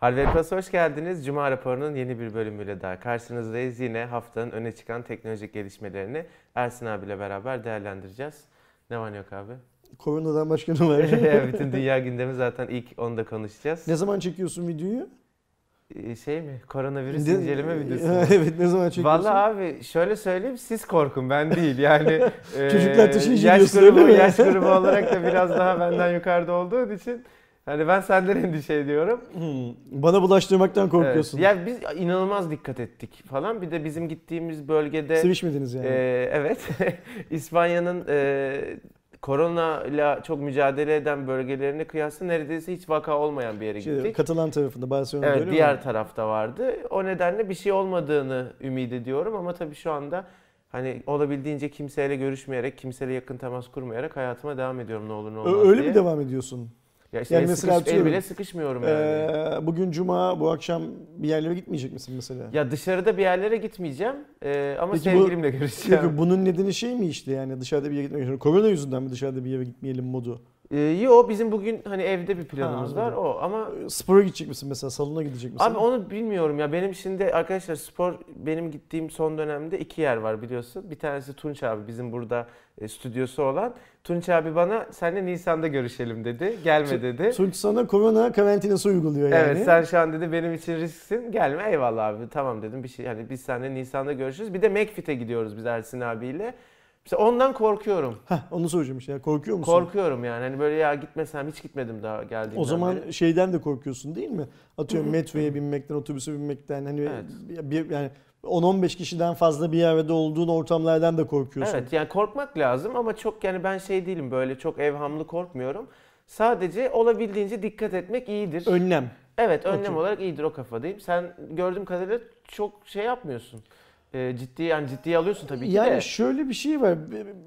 Harvey Plus hoş geldiniz. Cuma raporunun yeni bir bölümüyle daha karşınızdayız. Yine haftanın öne çıkan teknolojik gelişmelerini Ersin abiyle beraber değerlendireceğiz. Ne var ne yok abi? Koronadan başka ne var? Bütün dünya gündemi zaten ilk onu da konuşacağız. ne zaman çekiyorsun videoyu? Ee, Şey mi? Koronavirüs Ne- inceleme videosu. mu? evet ne zaman çekiyorsun? Vallahi abi şöyle söyleyeyim siz korkun ben değil yani e, Çocuklar taşıyıcı yaş grubu öyle mi? yaş grubu olarak da biraz daha benden yukarıda olduğun için hani ben senden endişe ediyorum. Hmm, Bana bulaştırmaktan korkuyorsun. Evet. Ya biz inanılmaz dikkat ettik falan. Bir de bizim gittiğimiz bölgede Sevişmediniz yani. e, evet İspanya'nın e, korona ile çok mücadele eden bölgelerine kıyasla neredeyse hiç vaka olmayan bir yere şey, gittik. Katalan tarafında Barcelona'da Evet diğer mi? tarafta vardı. O nedenle bir şey olmadığını ümit ediyorum ama tabii şu anda hani olabildiğince kimseyle görüşmeyerek, kimseyle yakın temas kurmayarak hayatıma devam ediyorum ne olur ne olmaz Öyle diye. mi devam ediyorsun? Ya işte Yani el, mesela sıkış- el bile sıkışmıyorum yani. Ee, bugün cuma, bu akşam bir yerlere gitmeyecek misin mesela? Ya dışarıda bir yerlere gitmeyeceğim ee, ama Peki bu- sevgilimle görüşeceğim. Peki bunun nedeni şey mi işte yani dışarıda bir yere gitmek Korona yüzünden mi dışarıda bir yere gitmeyelim modu? Ee, yo bizim bugün hani evde bir planımız Ha, var anladım. o ama Spora gidecek misin mesela? Salona gidecek misin? abi onu bilmiyorum ya benim şimdi arkadaşlar spor benim gittiğim son dönemde iki yer var biliyorsun. Bir tanesi Tunç abi bizim burada e, stüdyosu olan. Tunç abi bana seninle Nisan'da görüşelim dedi. Gelme dedi. Tunç sana korona karantinası uyguluyor yani. Evet sen şu an dedi benim için risksin. Gelme eyvallah abi tamam dedim bir şey hani biz seninle Nisan'da görüşürüz. Bir de McFit'e gidiyoruz biz Ersin abiyle. Mesela ondan korkuyorum. Heh, onu soracağım işte. ya. Korkuyor musun? Korkuyorum yani. Hani böyle ya gitmesem hiç gitmedim daha geldiğimden O zaman beri. şeyden de korkuyorsun değil mi? Atıyorum metroya binmekten, otobüse binmekten hani Evet. bir, yani 10-15 kişiden fazla bir arada olduğun ortamlardan da korkuyorsun. Evet yani korkmak lazım ama çok yani ben şey değilim böyle çok evhamlı korkmuyorum. Sadece olabildiğince dikkat etmek iyidir. Önlem. evet önlem Okey. olarak iyidir o kafadayım. Sen gördüğüm kadarıyla çok şey yapmıyorsun. Ee, ciddi yani ciddiye alıyorsun tabii ki yani de. şöyle bir şey var.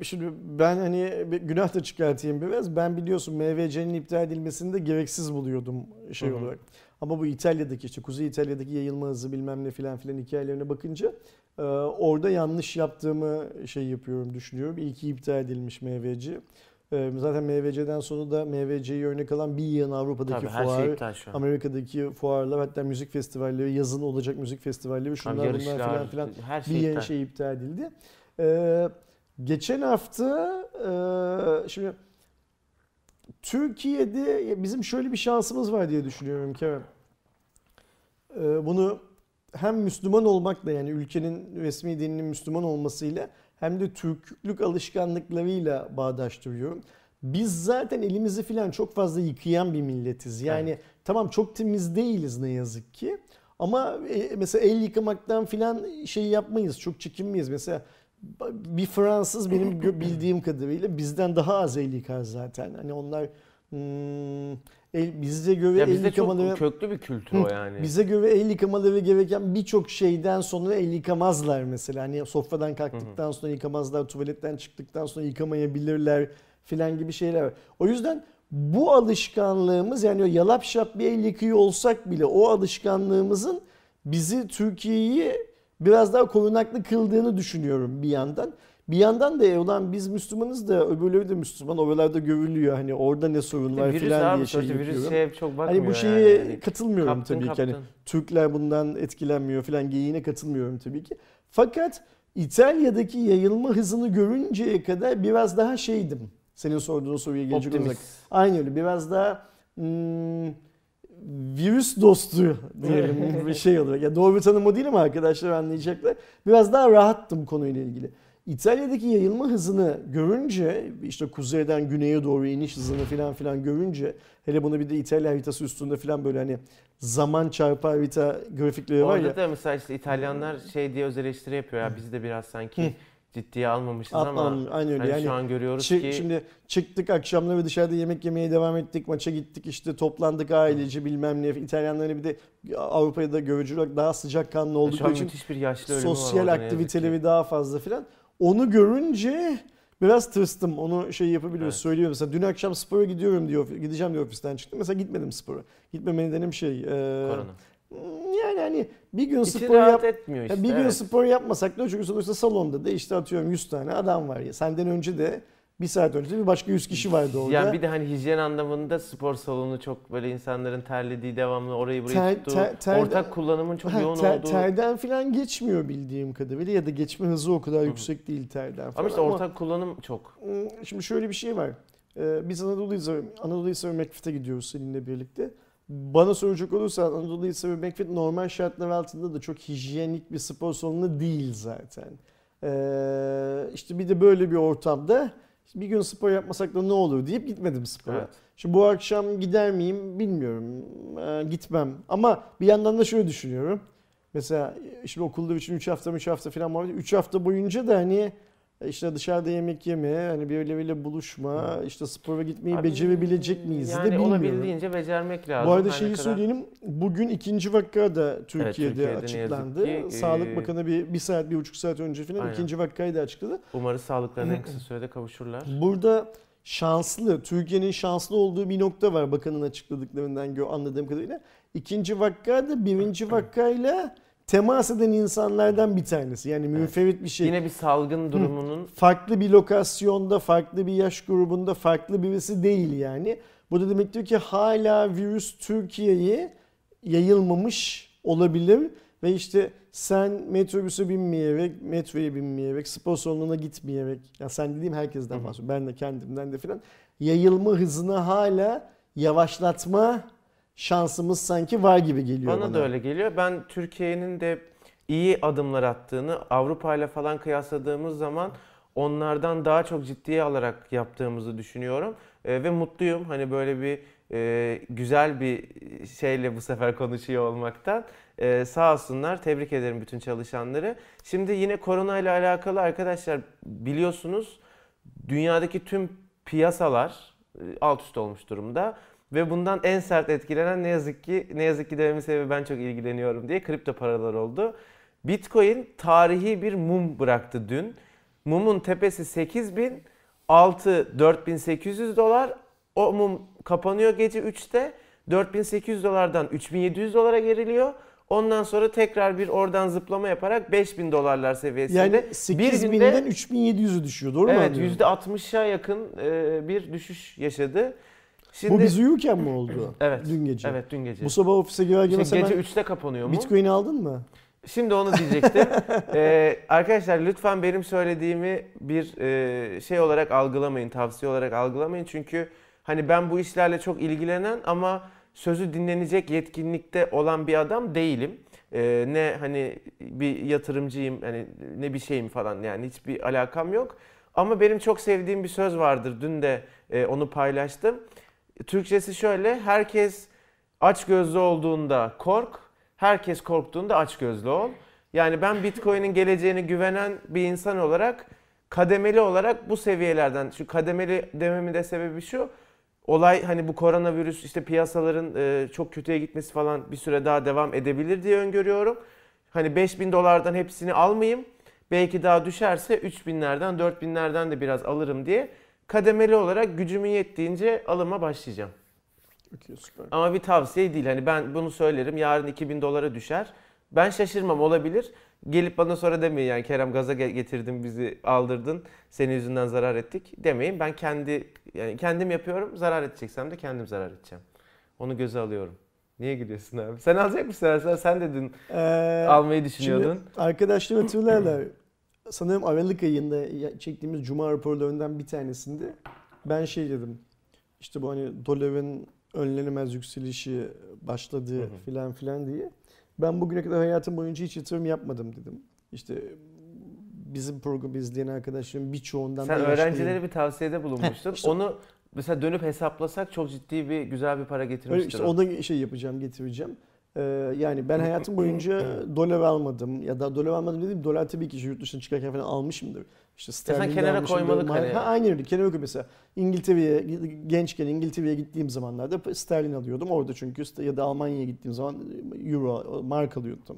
Şimdi ben hani bir günah da çıkartayım biraz. Ben biliyorsun MVC'nin iptal edilmesini de gereksiz buluyordum şey Hı hı. olarak. Ama bu İtalya'daki işte Kuzey İtalya'daki yayılma hızı bilmem ne filan filan hikayelerine bakınca e, orada yanlış yaptığımı şey yapıyorum düşünüyorum. İyi ki iptal edilmiş MVC. E, zaten MVC'den sonra da MVC'yi örnek alan bir yığın Avrupa'daki Tabii her fuar, şey. Amerika'daki fuarlar hatta müzik festivalleri, yazın olacak müzik festivalleri şunlar bunlar yarışlar, filan filan her bir şey yeni iptal. şey iptal edildi. Ee, geçen hafta e, şimdi Türkiye'de bizim şöyle bir şansımız var diye düşünüyorum Kerem. Ee, bunu hem Müslüman olmakla yani ülkenin resmi dininin Müslüman olmasıyla hem de Türklük alışkanlıklarıyla bağdaştırıyorum. Biz zaten elimizi falan çok fazla yıkayan bir milletiz. Yani tamam çok temiz değiliz ne yazık ki. Ama e, mesela el yıkamaktan filan şey yapmayız. Çok çekinmeyiz. Mesela bir Fransız benim bildiğim kadarıyla bizden daha az el yıkar zaten. Hani onlar hmm, el, bizde göre Ya el bizde yıkamaları çok köklü bir kültür o yani. bize göre el yıkamaları gereken birçok şeyden sonra el yıkamazlar mesela. Hani sofradan kalktıktan sonra yıkamazlar, tuvaletten çıktıktan sonra yıkamayabilirler filan gibi şeyler var. O yüzden bu alışkanlığımız yani o yalap şap bir el yıkıyor olsak bile o alışkanlığımızın bizi Türkiye'yi biraz daha korunaklı kıldığını düşünüyorum bir yandan. Bir yandan da e, ulan biz Müslümanız da öbürleri de Müslüman. Oralarda görülüyor hani orada ne sorun var virüs filan diye şey virüs yapıyorum. şeye çok bakmıyor Hani bu şeye yani. Katılmıyorum kaptın, tabii ki. Hani kaptın. Türkler bundan etkilenmiyor falan geyiğine katılmıyorum tabii ki. Fakat İtalya'daki yayılma hızını görünceye kadar biraz daha şeydim. Senin sorduğun soruya gelecek olursak. Aynı öyle biraz daha hmm, virüs dostu diyelim bir şey olarak. Ya doğru bir tanım o değil ama arkadaşlar anlayacaklar. Biraz daha rahattım konuyla ilgili. İtalya'daki yayılma hızını görünce işte kuzeyden güneye doğru iniş hızını falan filan görünce hele bunu bir de İtalya haritası üstünde falan böyle hani zaman çarpı harita grafikleri var Orada ya. da mesela işte İtalyanlar şey diye öz eleştiri yapıyor ya biz de biraz sanki ciddiye almamışız ama Atlan, aynı öyle hani yani. şu an görüyoruz ki Şimdi çıktık akşamları dışarıda yemek yemeye devam ettik. Maça gittik işte toplandık ailece bilmem ne. İtalyanların bir de Avrupa'da görücü olarak daha sıcakkanlı şu oldukları için müthiş bir yaşlı sosyal orada aktiviteleri daha fazla filan. Onu görünce biraz tırstım. Onu şey yapabiliyoruz, Evet. söylüyorum. Mesela dün akşam spora gidiyorum diyor, gideceğim diyor ofisten çıktım. Mesela gitmedim spora. Gitmeme nedenim şey. e, Korona. yani hani bir gün İçin spor yap, etmiyor işte. bir gün evet. spor yapmasak da çünkü sonuçta salonda da işte atıyorum 100 tane adam var ya. Senden önce de Bir saat önce bir başka 100 kişi vardı orada. Yani bir de hani hijyen anlamında spor salonu çok böyle insanların terlediği devamlı orayı burayı Ter- tuttuğu, ter- ter- ortak kullanımın çok Ha, yoğun ter- olduğu. Terden falan geçmiyor bildiğim kadarıyla ya da geçme hızı o kadar yüksek değil terden falan. ama işte ortak kullanım çok. Hmm, Şimdi şöyle bir şey var. Ee, Biz Anadolu Hisarı, Anadolu Hisarı McFit'e gidiyoruz seninle birlikte. Bana soracak olursan Anadolu Hisarı McFit normal şartlar altında da çok hijyenik bir spor salonu değil zaten. Ee, işte bir de böyle bir ortamda bir gün spor yapmasak da ne olur deyip gitmedim spora. Evet. Şimdi bu akşam gider miyim bilmiyorum. Ee, gitmem. Ama bir yandan da şöyle düşünüyorum. Mesela şimdi okulda için 3 hafta 3 hafta falan var. 3 hafta boyunca da hani işte dışarıda yemek yeme, hani birileriyle buluşma, işte spora gitmeyi Abi, becerebilecek miyiz yani de bilmiyorum. olabildiğince becermek lazım. Bu arada şeyi kadar- söyleyeyim. Bugün ikinci vaka da Türkiye'de, Türkiye'de ne yazık açıklandı. ki, Sağlık e, Bakanı bir, bir saat, bir buçuk saat önce falan Aynen. ikinci vakayı da açıkladı. Umarız sağlıklarına en kısa sürede kavuşurlar. Burada şanslı, Türkiye'nin şanslı olduğu bir nokta var bakanın açıkladıklarından gö- anladığım kadarıyla. İkinci vakka da birinci vakkayla temas eden insanlardan bir tanesi. Yani münferit bir şey. Yine bir salgın durumunun Farklı bir lokasyonda, farklı bir yaş grubunda, farklı birisi değil yani. Bu da demek diyor ki hala virüs Türkiye'ye yayılmamış olabilir ve işte sen metrobüse binmeyerek, metroya binmeyerek, spor salonuna gitmeyerek, ya sen dediğim herkesten Hı hı. bahsediyorum, ben de kendimden de filan, yayılma hızını hala yavaşlatma şansımız sanki var gibi geliyor bana. bana da öyle geliyor. Ben Türkiye'nin de iyi adımlar attığını Avrupa ile falan kıyasladığımız zaman onlardan daha çok ciddiye alarak yaptığımızı düşünüyorum. Ee, ve mutluyum hani böyle bir e, güzel bir şeyle bu sefer konuşuyor olmaktan. Ee, sağ olsunlar. Tebrik ederim bütün çalışanları. Şimdi yine korona ile alakalı arkadaşlar biliyorsunuz dünyadaki tüm piyasalar e, alt üst olmuş durumda. Ve bundan en sert etkilenen ne yazık ki ne yazık ki dememin sebebi ben çok ilgileniyorum diye kripto paralar oldu. Bitcoin tarihi bir mum bıraktı dün. Mumun tepesi 8000, altı 4800 dolar. O mum kapanıyor gece 3'te. 4800 dolardan 3700 dolara geriliyor. Ondan sonra tekrar bir oradan zıplama yaparak 5000 dolarlar seviyesinde. Yani bir 8000'den 3700'ü düşüyor doğru mu Evet anlıyorum? %60'a yakın e, bir düşüş yaşadı. Şimdi Bu biz uyurken mi oldu? Evet. Dün gece. Evet dün gece. Bu sabah ofise girer Şimdi girmez gece hemen 3'te kapanıyor mu? Bitcoin aldın mı? Şimdi onu diyecektim. Ee, arkadaşlar lütfen benim söylediğimi bir e, şey olarak algılamayın, tavsiye olarak algılamayın. Çünkü hani ben bu işlerle çok ilgilenen ama sözü dinlenecek yetkinlikte olan bir adam değilim. Ee, ne hani bir yatırımcıyım, hani ne bir şeyim falan yani hiçbir alakam yok. Ama benim çok sevdiğim bir söz vardır. Dün de e, onu paylaştım. Türkçesi şöyle: herkes aç gözlü olduğunda kork, herkes korktuğunda aç gözlü ol. Yani ben Bitcoin'in geleceğine güvenen bir insan olarak kademeli olarak bu seviyelerden şu kademeli dememin de sebebi şu. Olay hani bu koronavirüs işte piyasaların e, çok kötüye gitmesi falan bir süre daha devam edebilir diye öngörüyorum. Hani 5000 dolardan hepsini almayayım. Belki daha düşerse 3000'lerden 4000'lerden de biraz alırım diye kademeli olarak gücümün yettiğince alıma başlayacağım. Okey süper. Ama bir tavsiye değil. Hani ben bunu söylerim. Yarın 2000 dolara düşer. Ben şaşırmam olabilir. Gelip bana sonra demeyin yani Kerem gaza ge- getirdin bizi aldırdın. Senin yüzünden zarar ettik demeyin. Ben kendi yani kendim yapıyorum. Zarar edeceksem de kendim zarar edeceğim. Onu göze alıyorum. Niye gülüyorsun abi? Sen alacak mısın? Sen, sen de dün Ee, almayı düşünüyordun. Şimdi arkadaşlar hatırlarlar. Sanırım Aralık ayında çektiğimiz Cuma raporlarından bir tanesinde ben şey dedim. İşte bu hani doların önlenemez yükselişi başladı Hı hı. filan filan diye. Ben bugüne kadar hayatım boyunca hiç yatırım yapmadım dedim. İşte bizim programı izleyen arkadaşlarım birçoğundan Sen da yaşlıyım. öğrencilere bir tavsiyede bulunmuştun. işte- Onu mesela dönüp hesaplasak çok ciddi bir güzel bir para Öyle getirmiştir. işte o. o da şey yapacağım, getireceğim. Ee, yani ben hayatım boyunca dolar almadım ya da dolar almadım dediğim dolar tabii ki yurt dışına çıkarken falan almışımdır. İşte sterlin de kenara koymalık hani. Ha, aynen öyle. Kenara koy mesela. İngiltere'ye gençken İngiltere'ye gittiğim zamanlarda sterlin alıyordum. Orada çünkü ya da Almanya'ya gittiğim zaman euro, mark alıyordum.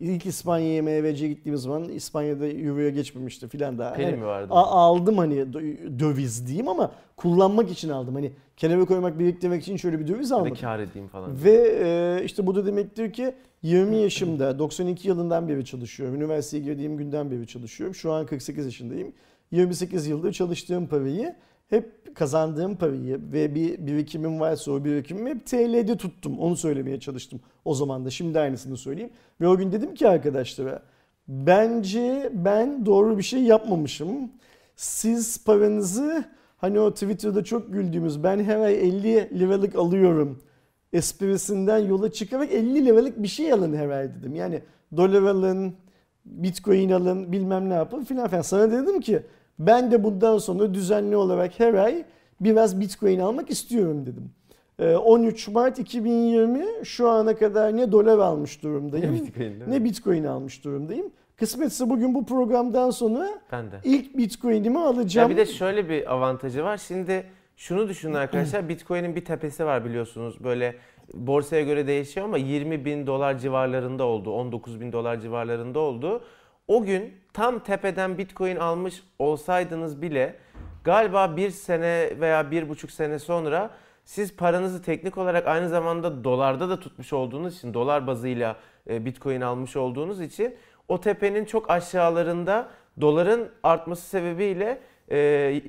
İlk İspanya'ya MVC'ye gittiğim zaman İspanya'da euroya geçmemişti filan daha. Peni Yani mi vardı? a- aldım hani dö- döviz diyeyim ama kullanmak için aldım. Hani kenara koymak, biriktirmek için şöyle bir döviz Ya da almadım. kar edeyim falan. Ve e, işte bu da demektir ki 20 yaşımda 92 yılından beri çalışıyorum. Üniversiteye girdiğim günden beri çalışıyorum. Şu an 48 yaşındayım. 28 yıldır çalıştığım parayı hep kazandığım parayı ve bir birikimim varsa o birikimimi hep TL'de tuttum. Onu söylemeye çalıştım o zaman da. Şimdi aynısını söyleyeyim. Ve o gün dedim ki arkadaşlara bence ben doğru bir şey yapmamışım. Siz paranızı hani o Twitter'da çok güldüğümüz ben her ay 50 liralık alıyorum esprisinden yola çıkarak 50 liralık bir şey alın her ay dedim. Yani dolar alın, bitcoin alın bilmem ne yapın filan filan. Sana dedim ki ben de bundan sonra düzenli olarak her ay biraz bitcoin almak istiyorum dedim. 13 Mart 2020 şu ana kadar ne dolar almış durumdayım Ne Bitcoin ne bitcoin almış durumdayım. Kısmetse bugün bu programdan sonra Ben de. ilk bitcoin'imi alacağım. Ya bir de şöyle bir avantajı var. Şimdi şunu düşünün arkadaşlar. Bitcoin'in bir tepesi var biliyorsunuz. Böyle borsaya göre değişiyor ama 20 bin dolar civarlarında oldu. 19 bin dolar civarlarında oldu. O gün tam tepeden Bitcoin almış olsaydınız bile galiba bir sene veya bir buçuk sene sonra siz paranızı teknik olarak aynı zamanda dolarda da tutmuş olduğunuz için dolar bazıyla e, Bitcoin almış olduğunuz için o tepenin çok aşağılarında doların artması sebebiyle e,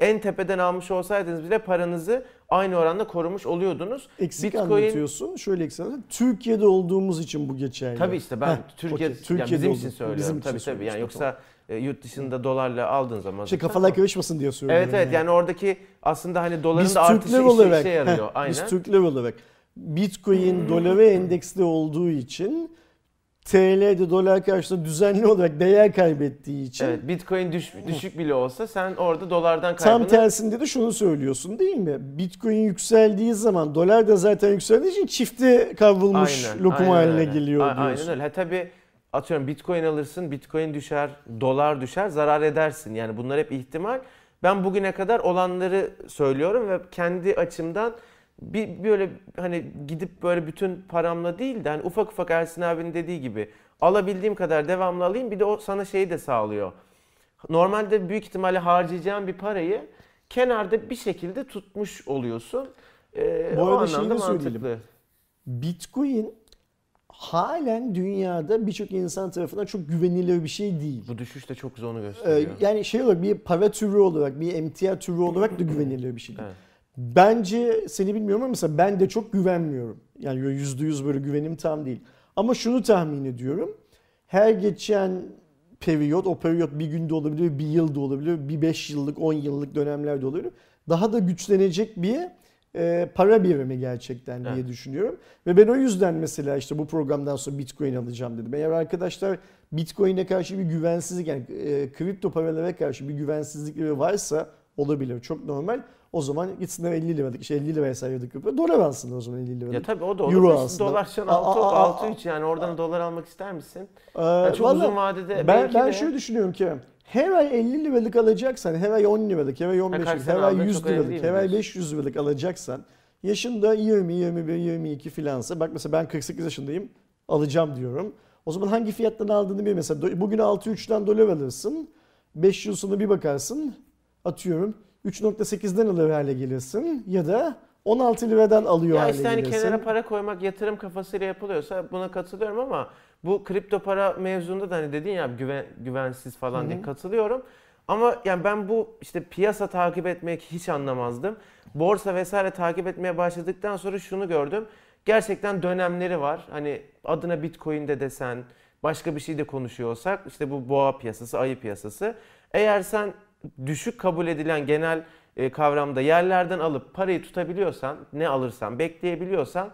en tepeden almış olsaydınız bile paranızı aynı oranda korumuş oluyordunuz. Eksik Bitcoin- anlatıyorsun. Şöyle eksik anlatıyorsun. Türkiye'de olduğumuz için bu geçerli. Tabii işte ben Heh, Türkiye, okey. ya Türkiye'de bizim oldu. için söylüyorum. Bizim için tabii tabii. Yani yoksa e, yurt dışında dolarla aldığın zaman İşte zaten kafalar karışmasın diye söylüyorum. Evet evet yani oradaki aslında hani doların biz da artışı olarak, işe yarıyor. heh, Aynen. biz Türkler olarak Bitcoin dolara endeksli olduğu için TL'de dolar karşısında düzenli olarak değer kaybettiği için Evet, Bitcoin düş, düşük bile olsa sen orada dolardan Tam kaybını tersinde de şunu söylüyorsun değil mi? Bitcoin yükseldiği zaman dolar da zaten yükseldiği için çifte kavrulmuş Aynen, lokum aynen haline öyle. geliyor diyorsun. Aynen öyle. Ha tabii atıyorum Bitcoin alırsın, Bitcoin düşer, dolar düşer, zarar edersin. Yani bunlar hep ihtimal. Ben bugüne kadar olanları söylüyorum ve kendi açımdan bir böyle hani gidip böyle bütün paramla değil de hani ufak ufak Ersin abinin dediği gibi alabildiğim kadar devamlı alayım. Bir de o sana şeyi de sağlıyor. Normalde büyük ihtimalle harcayacağın bir parayı kenarda bir şekilde tutmuş oluyorsun. Ee, Bu o arada şeyi anlamda de söyleyelim. mantıklı. Bitcoin halen dünyada birçok insan tarafından çok güvenilir bir şey değil. Bu düşüş de çok güzel onu Ee, gösteriyor. yani şey olarak bir para türü olarak, bir emtia türü olarak da güvenilir bir şey değil. Evet. Bence seni bilmiyorum ama mesela ben de çok güvenmiyorum. Yani böyle yüzde yüz böyle güvenim tam değil. Ama şunu tahmin ediyorum. Her geçen periyot, o periyot bir günde olabilir, bir yılda olabilir, bir beş yıllık, on yıllık dönemlerde olabilir. Daha da güçlenecek bir e, para birimi gerçekten diye Evet. düşünüyorum. Ve ben o yüzden mesela işte bu programdan sonra Bitcoin alacağım dedim. Eğer arkadaşlar Bitcoin'e karşı bir güvensizlik yani e, kripto paralara karşı bir güvensizlikleri varsa olabilir. Çok normal. O zaman gitsinler 50 liralık, şey 50 liraya sayıyorduk kripto. Dolar alsınlar o zaman 50 liralık. Ya tabii o da olur. Euro aslında. Dolar şu an Aa, 6, aa, aa, 6 3 yani oradan dolar almak ister misin? Ee, Yani çok vallahi uzun vadede ben, belki ben de şöyle düşünüyorum Kerem. Her ay 50 liralık alacaksan, her ay 10 liralık, her ay 15 kaç liralık, her ay aldığın 100 çok önemli liralık, her ay diyorsun? 500 liralık alacaksan yaşında 20, 21, 22 filansa bak mesela ben 48 yaşındayım alacağım diyorum. O zaman hangi fiyattan aldığını bil. Mesela bugün 6.3'ten dolar alırsın. 5 yıl sonra bir bakarsın atıyorum 3.8'den alır hale gelirsin ya da 16 liradan alıyor Ya hale işte hani gelirsin. kenara para koymak yatırım kafasıyla yapılıyorsa buna katılıyorum ama bu kripto para mevzunda da hani dedin ya güven, güvensiz falan diye katılıyorum. Ama yani ben bu işte piyasa takip etmek hiç anlamazdım. Borsa vesaire takip etmeye başladıktan sonra şunu gördüm. Gerçekten dönemleri var. Hani adına Bitcoin de desen, başka bir şey de konuşuyorsak işte bu boğa piyasası, ayı piyasası. Eğer sen düşük kabul edilen genel e, kavramda yerlerden alıp parayı tutabiliyorsan, ne alırsan, bekleyebiliyorsan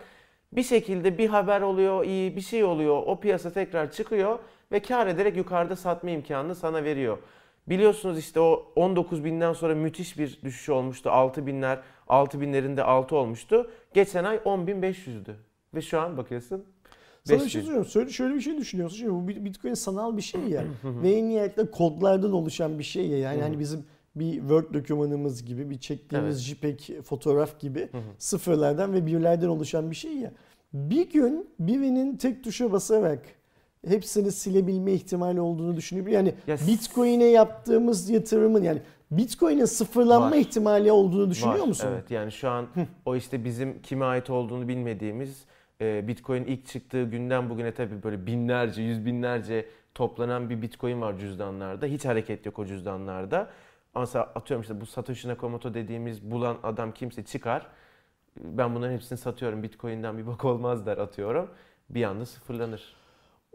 bir şekilde bir haber oluyor, iyi bir şey oluyor, o piyasa tekrar çıkıyor ve kar ederek yukarıda satma imkanını sana veriyor. Biliyorsunuz işte o 19 binden sonra müthiş bir düşüş olmuştu. 6 binler, 6 binlerinde 6 olmuştu. Geçen ay 10.500'dü. Ve şu an bakıyorsun Sana bir 5 şey. Söyle, şöyle bir şey düşünüyorsun. Şimdi bu bit- Bitcoin sanal bir şey ya. Ve en nihayetinde kodlardan oluşan bir şey ya. Yani hani bizim bir Word dokümanımız gibi, bir çektiğimiz JPEG fotoğraf gibi sıfırlardan ve birlerden oluşan bir şey ya. Bir gün birinin tek tuşa basarak hepsini silebilme ihtimali olduğunu düşünüyorum. Yani Ya s- Bitcoin'e yaptığımız yatırımın yani Bitcoin'in sıfırlanma Var. ihtimali olduğunu düşünüyor Var, musun? Evet yani şu an o işte bizim kime ait olduğunu bilmediğimiz e, Bitcoin ilk çıktığı günden bugüne tabii böyle binlerce, yüz binlerce toplanan bir bitcoin var cüzdanlarda. Hiç hareket yok o cüzdanlarda. Ama atıyorum işte bu Satoshi Nakamoto dediğimiz bulan adam kimse çıkar. Ben bunların hepsini satıyorum. Bitcoin'den bir bak olmaz der atıyorum. Bir anda sıfırlanır.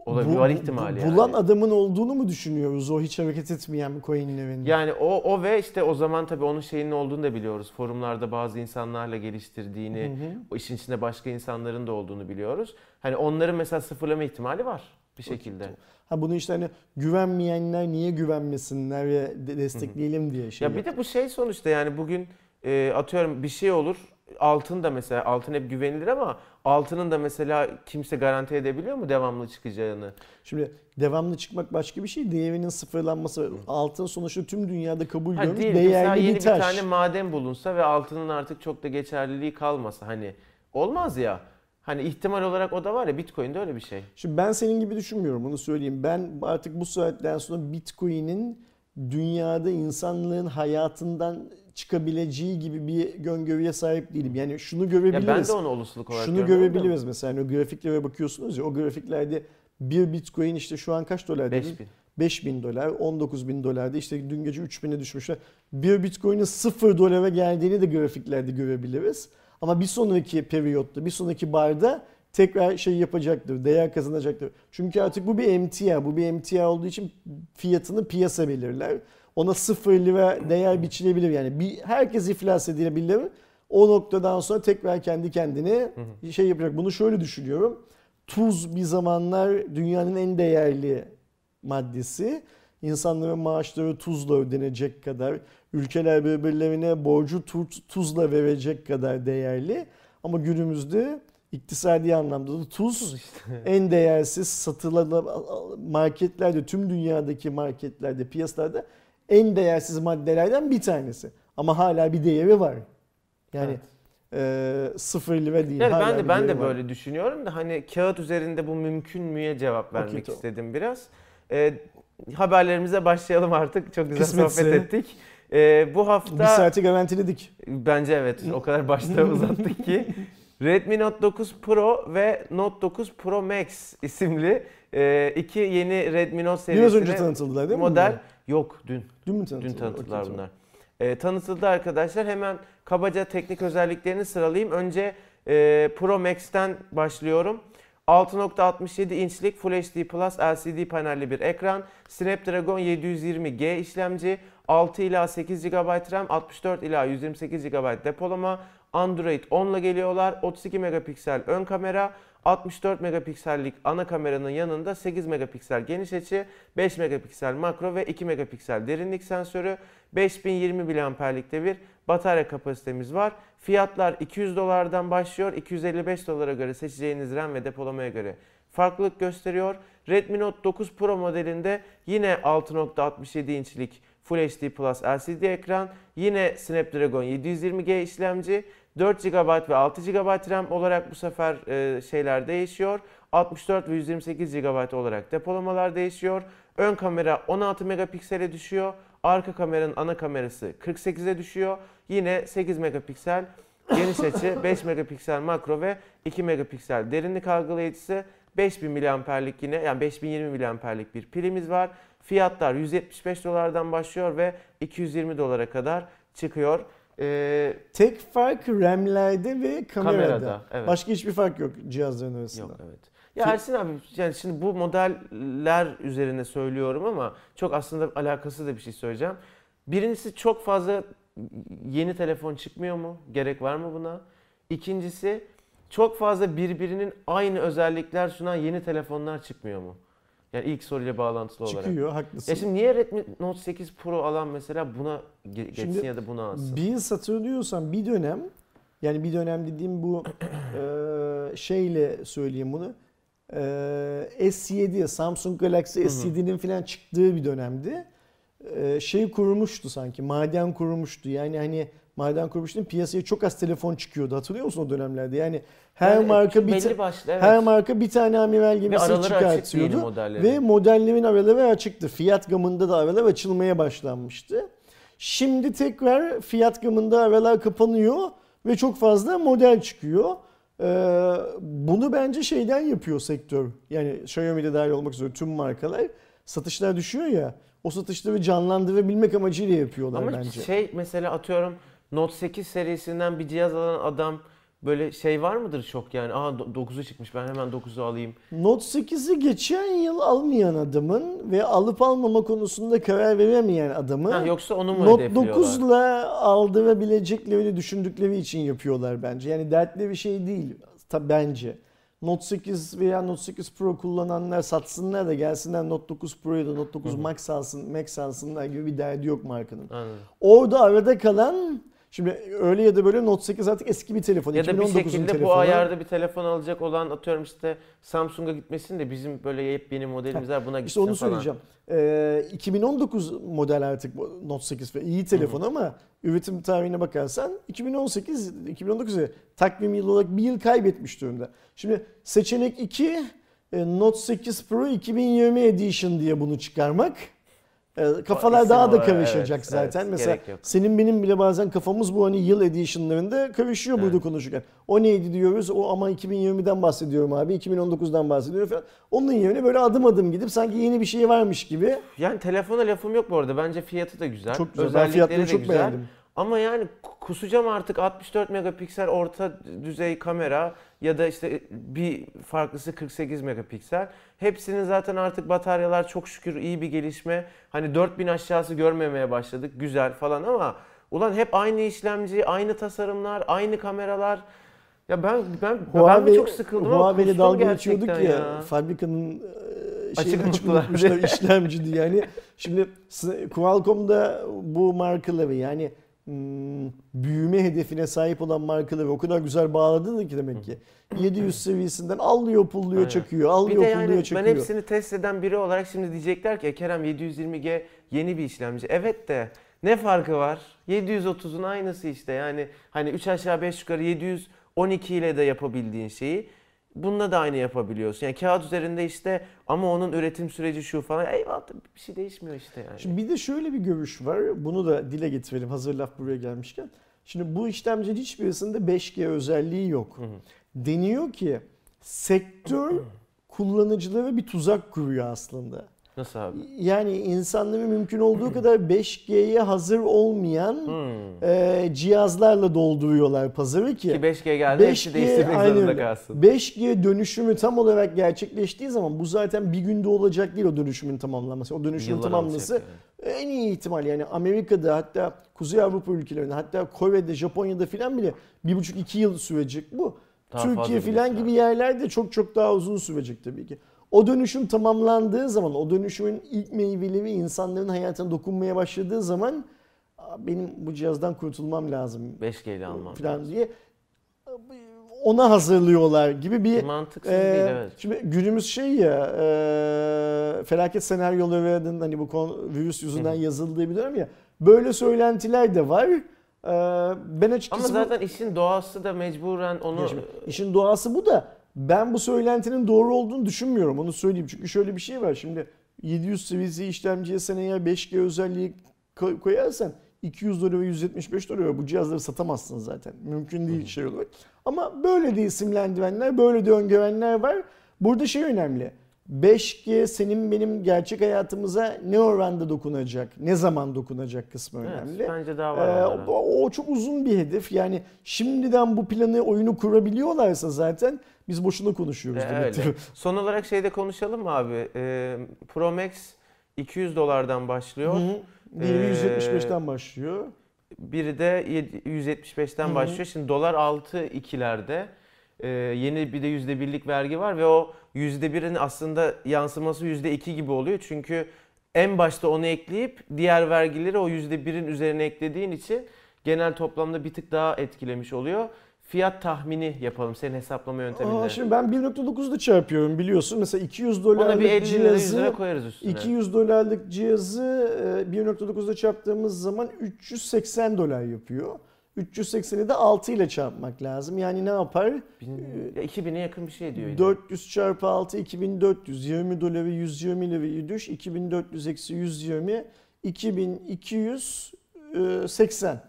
Olabilir Bu- var ihtimali bu- yani. Bulan adamın olduğunu mu düşünüyoruz o hiç hareket etmeyen bir coinlerin? Yani o o ve işte o zaman tabii onun şeyinin olduğunu da biliyoruz. Forumlarda bazı insanlarla geliştirdiğini, Hı hı. o işin içinde başka insanların da olduğunu biliyoruz. Hani onların mesela sıfırlama ihtimali var bir şekilde. Ha bunu işte hani güvenmeyenler niye güvenmesinler ve de- destekleyelim diye şey. Ya bir de bu şey sonuçta yani bugün e, atıyorum bir şey olur. Altın da mesela altın hep güvenilir ama altının da mesela kimse garanti edebiliyor mu devamlı çıkacağını? Şimdi devamlı çıkmak başka bir şey. Değerinin sıfırlanması. Altın sonuçta tüm dünyada kabul Ha, görmüş değil, değerli yeni bir bir taş. tane maden bulunsa ve altının artık çok da geçerliliği kalmasa hani olmaz ya. Hani ihtimal olarak o da var ya Bitcoin'de öyle bir şey. Şimdi ben senin gibi düşünmüyorum onu söyleyeyim. Ben artık bu saatten sonra Bitcoin'in dünyada insanlığın hayatından çıkabileceği gibi bir öngörüye sahip değilim. Yani şunu Ya görebiliriz. ben de onu olasılık olarak Şunu görebiliriz mesela hani o grafiklere bakıyorsunuz ya o grafiklerde bir bitcoin işte şu an kaç dolar dedin? 5000. 5000 dolar, 19 bin dolarda işte dün gece 3000'e düşmüşler. Bir bitcoin'in 0 dolara geldiğini de grafiklerde görebiliriz. Ama bir sonraki periyotta, bir sonraki barda tekrar şey yapacaktır, değer kazanacaktır. Çünkü artık bu bir emtia, bu bir emtia olduğu için fiyatını piyasa belirler. Ona 0 lira değer biçilebilir yani. Bir, herkes iflas edilebilir. O noktadan sonra tekrar kendi kendine şey yapacak. Bunu şöyle düşünüyorum. Tuz bir zamanlar dünyanın en değerli maddesi. İnsanların maaşları tuzla ödenecek kadar, ülkeler birbirlerine borcu tuz, tuzla verecek kadar değerli. Ama günümüzde iktisadi anlamda da tuz en değersiz satılan marketlerde, tüm dünyadaki marketlerde, piyasalarda en değersiz maddelerden bir tanesi. Ama hala bir değeri var. Yani Evet. e, sıfır lira değil. Yani ben de bir ben de var. böyle düşünüyorum da hani kağıt üzerinde bu mümkün müye cevap vermek tamam. istedim biraz. Ee, haberlerimize başlayalım artık. Çok güzel Kısmetse. sohbet ettik. Ee, bu Bir hafta saati garantiledik. bence evet o kadar başta uzattık ki Redmi Note 9 Pro ve Note 9 Pro Max isimli e, iki yeni Redmi Note Biraz önce serisine tanıtıldılar değil mi? model bunlar? Yok dün. Dün mü Dün tanıtıldı? tanıttılar Okey, bunlar. Ee, tanıtıldı arkadaşlar. Hemen kabaca teknik özelliklerini sıralayayım. Önce e, Pro Max'ten başlıyorum. 6.67 inçlik Full HD Plus LCD panelli bir ekran. Snapdragon 720G işlemci. 6 ila 8 GB RAM, 64 ila 128 GB depolama. Android 10 ile geliyorlar. 32 megapiksel ön kamera, 64 megapiksellik ana kameranın yanında 8 megapiksel geniş açı, 5 megapiksel makro ve 2 megapiksel derinlik sensörü, 5020 mAh'likte bir batarya kapasitemiz var. Fiyatlar 200 dolardan başlıyor. 255 dolara göre seçeceğiniz RAM ve depolamaya göre farklılık gösteriyor. Redmi Note 9 Pro modelinde yine 6.67 inçlik Full HD Plus LCD ekran, yine Snapdragon 720G işlemci, 4 GB ve 6 GB RAM olarak bu sefer e, şeyler değişiyor. 64 ve 128 GB olarak depolamalar değişiyor. Ön kamera 16 megapiksele düşüyor. Arka kameranın ana kamerası 48'e düşüyor. Yine 8 megapiksel geniş açı, 5 megapiksel makro ve 2 megapiksel derinlik algılayıcısı. 5000 mAh'lik yine yani 5020 mAh'lik bir pilimiz var. Fiyatlar 175 dolardan başlıyor ve 220 dolara kadar çıkıyor. Ee, Tek fark RAM'lerde ve kamerada. Kamerada, evet. Başka hiçbir fark yok cihazların arasında. Yok evet. Ya Ersin abi yani şimdi bu modeller üzerine söylüyorum ama çok aslında alakası da bir şey söyleyeceğim. Birincisi çok fazla yeni telefon çıkmıyor mu? Gerek var mı buna? İkincisi çok fazla birbirinin aynı özellikler sunan yeni telefonlar çıkmıyor mu? Yani ilk soruyla bağlantılı olarak. Çıkıyor haklısın. Ya şimdi niye Redmi Note 8 Pro alan mesela buna ge- geçsin Şimdi ya da buna alsın? Bir hatırlıyorsan bir dönem yani bir dönem dediğim bu e, şeyle söyleyeyim bunu. E, S7 Samsung Galaxy S7'nin falan çıktığı bir dönemdi. E, şey kurmuştu sanki maden kurmuştu. Yani hani maden kurmuştu piyasaya çok az telefon çıkıyordu. Hatırlıyor musun o dönemlerde? Yani her Yani marka bir ta- başlı evet. her marka bir tane amiral Ve gemisi yeni çıkartıyordu. modelleri. Ve modellerin araları açıktı. Fiyat gamında da aralar açılmaya başlanmıştı. Şimdi tekrar fiyat gamında aralar kapanıyor ve çok fazla model çıkıyor. Ee, bunu bence şeyden yapıyor sektör. Yani Xiaomi'de dahil olmak üzere tüm markalar. satışlar düşüyor ya. O satışları canlandırabilmek amacıyla yapıyorlar Ama bence. şey mesela atıyorum Note 8 serisinden bir cihaz alan adam böyle şey var mıdır çok yani? Aa 9'u çıkmış ben hemen 9'u alayım. Note 8'i geçen yıl almayan adamın ve alıp almama konusunda karar veremeyen adamı Ha, yoksa onu mu Note hedefliyorlar? 9'la aldırabileceklerini düşündükleri için yapıyorlar bence. Yani dertli bir şey değil bence. Note 8 veya Note 8 Pro kullananlar satsınlar da gelsinler Note 9 Pro'ya da Note 9 Max alsın, Max alsınlar gibi bir derdi yok markanın. Anladım. Orada arada kalan Şimdi öyle ya da böyle Note 8 artık eski bir telefon. Ya da bir 2019'un şekilde bu telefonu. ayarda bir telefon alacak olan atıyorum işte Samsung'a gitmesin de bizim böyle yepyeni modelimiz var buna İşte gitsin onu falan. söyleyeceğim. Ee, 2019 model artık bu Note 8 ve iyi telefon ama üretim tarihine bakarsan 2018 2019 takvim yılı olarak bir yıl kaybetmiş durumda. Şimdi seçenek 2 e, Note 8 Pro 2020 Edition diye bunu çıkarmak. E, Kafalar isim daha da karışacak evet, zaten. evet, Mesela senin benim bile bazen kafamız bu hani yıl edition'larında karışıyor burada Evet. konuşurken. O neydi diyoruz? O ama 2020'den bahsediyorum abi. 2019'dan bahsediyorum falan. Onun yerine böyle adım adım gidip sanki yeni bir şey varmış gibi. Yani telefona lafım yok bu arada. Bence fiyatı da güzel. Çok güzel. Ben Özellikleri fiyatları de çok güzel. beğendim. Ama yani kusacağım artık 64 megapiksel orta düzey kamera ya da işte bir farklısı 48 megapiksel. Hepsinin zaten artık bataryalar çok şükür iyi bir gelişme. Hani 4000 aşağısı görmemeye başladık. Güzel falan ama ulan hep aynı işlemci, aynı tasarımlar, aynı kameralar. Ya ben ben ben mi çok sıkıldım kustum dalga geçiyorduk ya, ya. fabrikanın e, Açık şeyini açık unuttular unutmuşlar diye. işlemci diye. Yani şimdi s- Qualcomm'da bu markaları yani büyüme hedefine sahip olan markaları o kadar güzel bağladı ki demek ki. 700 seviyesinden allıyor pulluyor Aynen. çakıyor, allıyor pulluyor yani ben çakıyor. hepsini test eden biri olarak şimdi diyecekler ki "E, Kerem 720G yeni bir işlemci. Evet de ne farkı var? 730'un aynısı işte yani hani 3 aşağı 5 yukarı 712 ile de yapabildiğin şeyi bununla da aynı yapabiliyorsun. Yani kağıt üzerinde işte ama onun üretim süreci şu falan. Eyvallah bir şey değişmiyor işte yani. Şimdi bir de şöyle bir görüş var. Bunu da dile getirelim hazır laf buraya gelmişken. Şimdi bu işlemcinin hiçbirisinde 5G özelliği yok. Hı hı. Deniyor ki sektör kullanıcılara bir tuzak kuruyor aslında. Nasıl abi? Yani insanları mümkün olduğu kadar 5G'ye hazır olmayan Hmm. e, cihazlarla dolduruyorlar pazarı Ki ki 5G geldi hepsi 5G değiştirmek aynen zorunda kalsın. 5G dönüşümü tam olarak gerçekleştiği zaman bu zaten bir günde olacak değil o dönüşümün tamamlanması. O dönüşümün Yıllar yani. en iyi ihtimal yani Amerika'da hatta Kuzey Avrupa ülkelerinde hatta Kore'de Japonya'da filan bile bir buçuk iki yıl sürecek bu. Daha Türkiye filan gibi yerlerde çok çok daha uzun sürecek tabii ki. O dönüşüm tamamlandığı zaman, o dönüşümün ilk meyveleri insanların hayatına dokunmaya başladığı zaman "Aa, benim bu cihazdan kurtulmam lazım 5G ile almam. filan diye ona hazırlıyorlar gibi bir Mantıksız ee, değil evet. Şimdi günümüz şey ya e, felaket senaryolarının hani bu konu, virüs yüzünden yazıldığı bir dönem ya böyle söylentiler de var. Ee, ben Ama açıkçası bu- zaten işin doğası da mecburen onu işin doğası bu da ben bu söylentinin doğru olduğunu düşünmüyorum onu söyleyeyim. Çünkü şöyle bir şey var şimdi 700 seviyesi işlemciye sen eğer 5G özelliği koy- koyarsan 200 dolara ve 175 dolara bu cihazları satamazsın zaten. Mümkün değil şey olarak. Ama böyle de isimlendirenler, böyle de öngörenler var. Burada şey önemli. 5G senin benim gerçek hayatımıza ne oranda dokunacak, ne zaman dokunacak kısmı Evet, önemli. bence daha var Ee, onlara. o, o çok uzun bir hedef. Yani şimdiden bu planı, oyunu kurabiliyorlarsa zaten biz boşuna konuşuyoruz Ee, demektir. öyle. Son olarak şeyde konuşalım mı abi? Ee, Pro Max 200 dolardan başlıyor. Hı hı. Diğeri Ee, 175'ten başlıyor. Biri de yedi- 175'ten Hı hı. başlıyor. Şimdi dolar 6 ikilerde. Ee, yeni bir de %1'lik vergi var ve o %1'in aslında yansıması %2 gibi oluyor. Çünkü en başta onu ekleyip diğer vergileri o %1'in üzerine eklediğin için genel toplamda bir tık daha etkilemiş oluyor. Fiyat tahmini yapalım senin hesaplama yönteminle. Aa, şimdi ben 1.9'da çarpıyorum biliyorsun. Mesela 200 Ona bir dolarlık 50 lira 100 cihazı lira koyarız üstüne. 200 dolarlık cihazı e, 1.9'da çarptığımız zaman 380 dolar yapıyor. 380'i de 6 ile çarpmak lazım. Yani ne yapar? Bin- ya 2000'e yakın bir şey diyor. yine. 400 çarpı 6 2400 20 doları 120 lirayı düş 2400 eksi 120 2280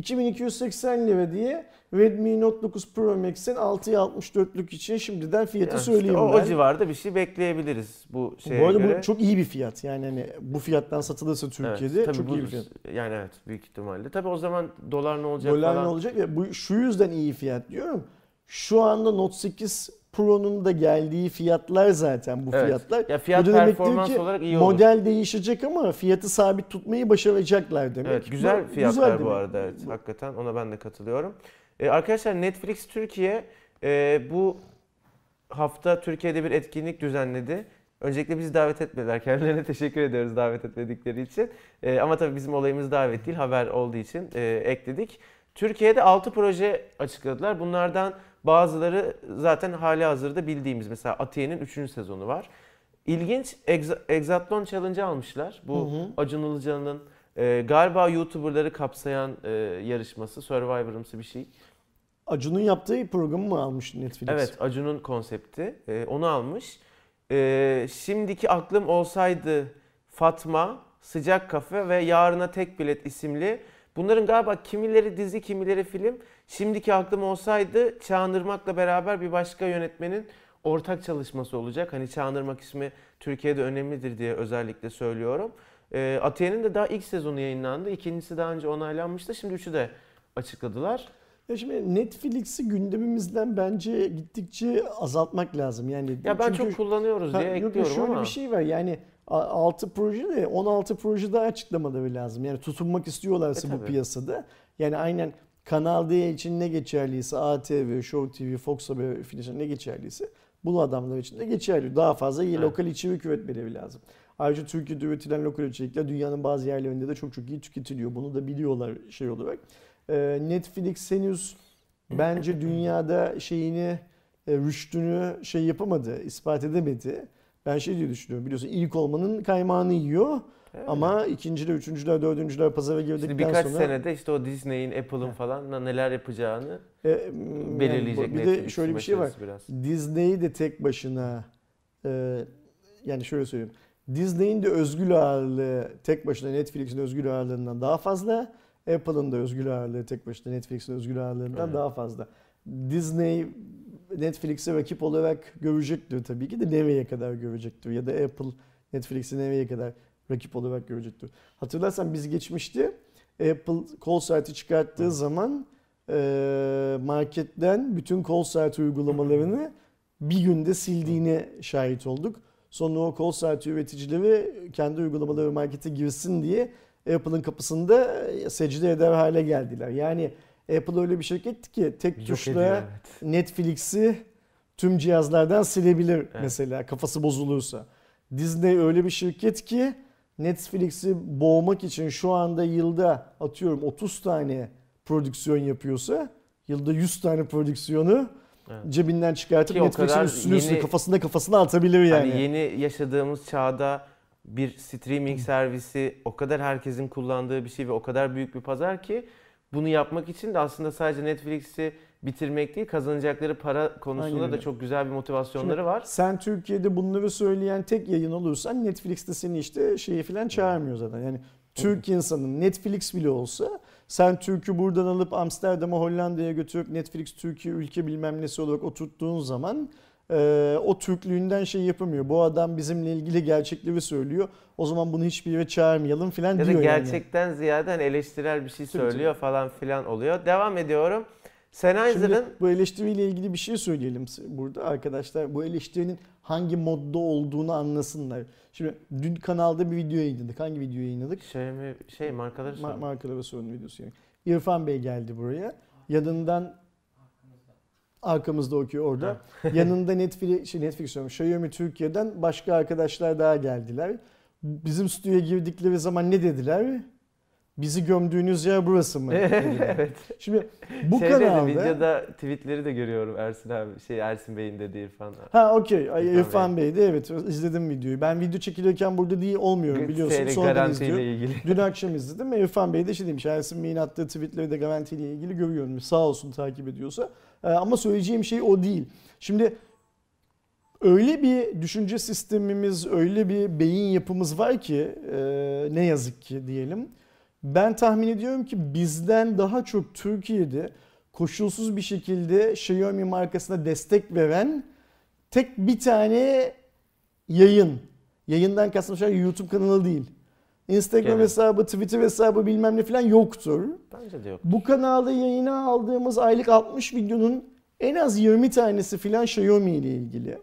2280 lira diye Redmi Note 9 Pro Max'in 6'ya 64'lük için şimdiden fiyatı Yani işte söyleyeyim o, ben. o civarda bir şey bekleyebiliriz bu şeye bu arada göre. bu çok iyi bir fiyat. Yani hani bu fiyattan satılırsa Türkiye'de Evet, tabii çok bu- iyi bir fiyat. Yani evet büyük ihtimalle. Tabii o zaman dolar ne olacak Dolar falan. ne olacak ya bu şu yüzden iyi fiyat diyorum. Şu anda Note 8 Pro'nun da geldiği fiyatlar zaten bu Evet. fiyatlar. Ya fiyat Bu performans ki olarak iyi olur. Model değişecek ama fiyatı sabit tutmayı başaracaklar demek. Evet güzel Bu fiyatlar bu demek. arada evet hakikaten ona ben de katılıyorum. Ee, arkadaşlar Netflix Türkiye e, bu hafta Türkiye'de bir etkinlik düzenledi. Öncelikle bizi davet etmediler. Kendilerine teşekkür ediyoruz davet etmedikleri için. Ee, ama tabii bizim olayımız davet değil haber olduğu için e, ekledik. Türkiye'de 6 proje açıkladılar. Bunlardan bazıları zaten hali hazırda bildiğimiz. Mesela Atiye'nin 3. sezonu var. İlginç Exa- Exatlon Challenge almışlar. Bu Hı hı. Acun Ilıcalı'nın e, galiba YouTuber'ları kapsayan e, yarışması, Survivor'ımsı bir şey. Acun'un yaptığı programı mı almış Netflix? Evet, Acun'un konsepti. E, onu almış. E, şimdiki aklım olsaydı Fatma, Sıcak Kafe ve Yarına Tek Bilet isimli. Bunların galiba kimileri dizi, kimileri film. Şimdiki aklım olsaydı Çağınırmak'la beraber bir başka yönetmenin ortak çalışması olacak. Hani Çağınırmak ismi Türkiye'de önemlidir diye özellikle söylüyorum. E, Atiye'nin de daha ilk sezonu yayınlandı. İkincisi daha önce onaylanmıştı. Şimdi üçü de açıkladılar. Ya şimdi Netflix'i gündemimizden bence gittikçe azaltmak lazım. Yani Ya ben çünkü- çok kullanıyoruz diye ekliyorum şöyle ama. bir şey var yani 6 proje de 16 proje daha açıklamaları lazım. Yani tutunmak istiyorlarsa E, bu piyasada. Yani aynen Kanal D için ne geçerliyse ATV, Show TV, Fox Haber filan ne geçerliyse bu adamlar için de geçerli. Daha fazla iyi Evet. lokal içerik üretmeleri lazım. Ayrıca Türkiye'de üretilen lokal içerikler dünyanın bazı yerlerinde de çok çok iyi tüketiliyor. Bunu da biliyorlar şey olarak. Ee, Netflix henüz bence dünyada şeyini e, rüştünü şey yapamadı, ispat edemedi. Ben şey diye düşünüyorum biliyorsun ilk olmanın kaymağını yiyor Evet. ama ikinciler, üçüncüler, dördüncüler pazara girdikten Şimdi birkaç sonra senede işte o Disney'in, Apple'ın falan neler yapacağını e, yani belirleyecek bir de şöyle bir şey var. biraz. Disney de tek başına e, yani şöyle söyleyeyim. Disney'in de özgür ağırlığı tek başına Netflix'in özgür ağırlığından daha fazla. Apple'ın da özgür ağırlığı tek başına Netflix'in özgür ağırlığından Evet. daha fazla. Disney Netflix'e rakip olarak görecektir tabii ki de nereye kadar görecektir ya da Apple Netflix'i nereye kadar rakip olarak görecektir. Hatırlarsan biz geçmişte Apple call saati çıkarttığı Hı. zaman e, marketten bütün call saati uygulamalarını bir günde sildiğine şahit olduk. Sonra o call saati üreticileri kendi uygulamaları markete girsin diye Apple'ın kapısında secde eder hale geldiler. Yani Apple öyle bir şirket ki tek Yok tuşla ediyor, evet. Netflix'i tüm cihazlardan silebilir Evet. mesela kafası bozulursa. Disney öyle bir şirket ki Netflix'i boğmak için şu anda yılda atıyorum 30 tane prodüksiyon yapıyorsa yılda 100 tane prodüksiyonu Evet. cebinden çıkartıp Ki Netflix'in üstüne üstüne yeni- kafasına kafasına atabilir yani. Hani yeni yaşadığımız çağda bir streaming servisi o kadar herkesin kullandığı bir şey ve o kadar büyük bir pazar ki bunu yapmak için de aslında sadece Netflix'i bitirmek değil kazanacakları para konusunda Aynen da çok güzel bir motivasyonları Şimdi var. Sen Türkiye'de bunları söyleyen tek yayın olursan Netflix'te seni işte şeyi falan çağırmıyor zaten. Yani Türk insanın Netflix bile olsa sen Türk'ü buradan alıp Amsterdam'a Hollanda'ya götürüp Netflix Türkiye ülke bilmem nesi olarak oturttuğun zaman e, o Türklüğünden şey yapamıyor. Bu adam bizimle ilgili gerçekleri söylüyor. O zaman bunu hiçbir yere çağırmayalım falan Ya da diyor yani. gerçekten ziyade hani eleştirel bir şey Tabii, söylüyor falan filan oluyor. Devam ediyorum. Sennheiser'ın bu eleştiriyle ilgili bir şey söyleyelim burada arkadaşlar. Bu eleştirinin hangi modda olduğunu anlasınlar. Şimdi dün kanalda bir video yayınladık. Hangi video yayınladık? şey mi şey markaları Ma- sorun. markalara sorun videosu yani. İrfan Bey geldi buraya. Yanından arkamızda okuyor orada. Yanında Netflix, şey Netflix diyorum, Xiaomi Türkiye'den başka arkadaşlar daha geldiler. Bizim stüdyoya girdikleri zaman ne dediler? Bizi gömdüğünüz yer burası mı? dediler. evet. Şimdi bu de, kanalda... videoda tweetleri de görüyorum Ersin abi. Şey Ersin Bey'in dediği İrfan. Ha okey. İrfan İrfan Bey'di evet izledim videoyu. Ben video çekilirken burada değil olmuyorum biliyorsun. Sonradan izliyorum. ilgili. Dün akşam izledim İrfan Bey de şey demiş. Ersin Bey'in attığı tweetleri de garantiyle ilgili görüyorum. Sağ olsun takip ediyorsa. Ee, ama söyleyeceğim şey o değil. Şimdi öyle bir düşünce sistemimiz, öyle bir beyin yapımız var ki e, ne yazık ki diyelim. Ben tahmin ediyorum ki bizden daha çok Türkiye'de koşulsuz bir şekilde Xiaomi markasına destek veren tek bir tane yayın. Yayından kastım şey YouTube kanalı değil. Instagram Genel. hesabı, Twitter hesabı bilmem ne falan yoktur. Bence de yok. Bu kanalda yayına aldığımız aylık 60 videonun en az 20 tanesi filan Xiaomi ile ilgili.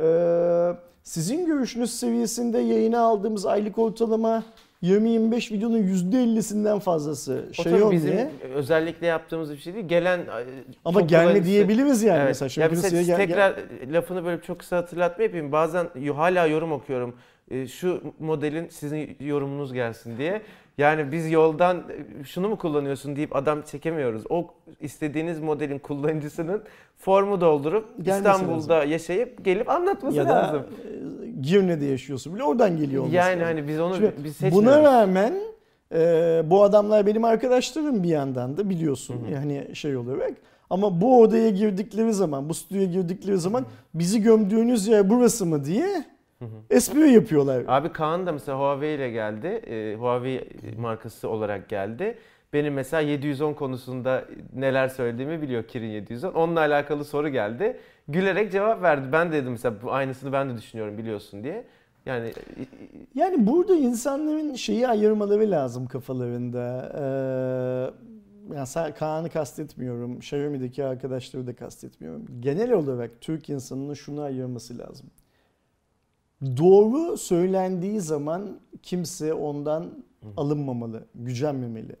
Ee, sizin görüşünüz seviyesinde yayına aldığımız aylık ortalama 20-25 videonun %50'sinden fazlası O Xiaomi. bizim özellikle yaptığımız bir şey değil. Gelen e, Ama gelme diyebiliriz yani Evet. mesela. Ya mesela Rusya'ya gel- tekrar lafını böyle çok kısa hatırlatma yapayım. Bazen hala yorum okuyorum. E, Şu modelin sizin yorumunuz gelsin diye. Yani biz yoldan e, şunu mu kullanıyorsun deyip adam çekemiyoruz. O istediğiniz modelin kullanıcısının formu doldurup Gelmesi İstanbul'da yaşayıp gelip anlatması ya da lazım. e, Girne'de yaşıyorsun bile oradan geliyor olması Yani lazım. hani biz onu Şimdi biz seçmiyoruz. Buna rağmen e, bu adamlar benim arkadaşlarım bir yandan da biliyorsun yani şey olarak. Ama bu odaya girdikleri zaman, bu stüdyoya girdikleri zaman bizi gömdüğünüz yer burası mı diye espri yapıyorlar. Abi Kaan da mesela Huawei ile geldi. Ee, Huawei markası olarak geldi. Benim mesela 710 konusunda neler söylediğimi biliyor Kirin 710. Onunla alakalı soru geldi. Gülerek cevap verdi. Ben de dedim mesela bu aynısını ben de düşünüyorum biliyorsun diye. Yani Yani burada insanların şeyi ayırmaları lazım kafalarında. Ee, yani Kaan'ı kastetmiyorum, Xiaomi'deki arkadaşları da kastetmiyorum. Genel olarak Türk insanının şunu ayırması lazım. Doğru söylendiği zaman kimse ondan alınmamalı, gücenmemeli.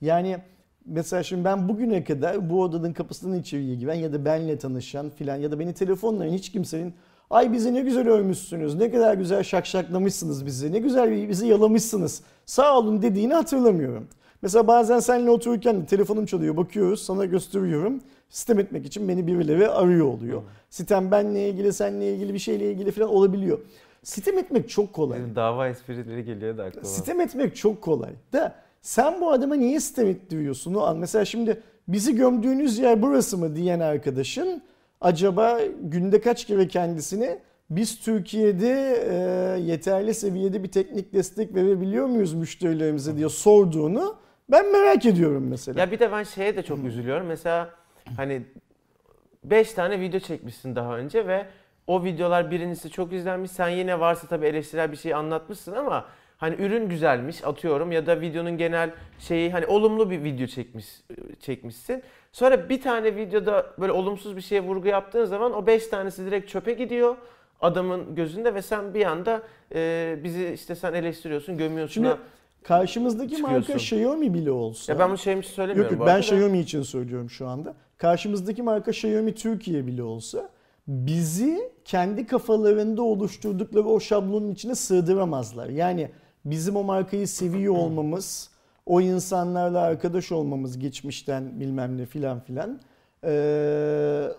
Yani mesela şimdi ben bugüne kadar bu odanın kapısından içeriye giren ya da benle tanışan filan ya da beni telefonla hiç kimsenin ay bizi ne güzel övmüşsünüz, ne kadar güzel şakşaklamışsınız bizi, ne güzel bizi yalamışsınız, sağ olun dediğini hatırlamıyorum. Mesela bazen seninle otururken telefonum çalıyor, bakıyoruz, sana gösteriyorum. Sistem etmek için beni birileri arıyor oluyor. Sitem benle ilgili, seninle ilgili bir şeyle ilgili falan olabiliyor. Sitem etmek çok kolay. bizim dava esprileri geliyor da aklıma. Sitem etmek çok kolay. Da sen bu adama niye sitem ettiriyorsun o an? Mesela şimdi bizi gömdüğünüz yer burası mı diyen arkadaşın acaba günde kaç kere kendisine biz Türkiye'de e, yeterli seviyede bir teknik destek verebiliyor muyuz müşterilerimize diye sorduğunu ben merak ediyorum mesela. Ya bir de ben şeye de çok üzülüyorum. Mesela hani 5 tane video çekmişsin daha önce ve o videolar birincisi çok izlenmiş. Sen yine varsa tabii eleştirel bir şey anlatmışsın ama hani ürün güzelmiş atıyorum ya da videonun genel şeyi hani olumlu bir video çekmiş çekmişsin. Sonra bir tane videoda böyle olumsuz bir şeye vurgu yaptığın zaman o 5 tanesi direkt çöpe gidiyor adamın gözünde ve sen bir anda e, bizi işte sen eleştiriyorsun, gömüyorsun. Şimdi karşımızdaki marka çıkıyorsun. Xiaomi bile olsa. ya ben bunu şey için söylemiyorum Yok yok ben. Xiaomi için söylüyorum şu anda. Karşımızdaki marka Xiaomi Türkiye bile olsa bizi kendi kafalarında oluşturdukları o şablonun içine sığdıramazlar. Yani bizim o markayı seviyor olmamız, o insanlarla arkadaş olmamız geçmişten bilmem ne filan filan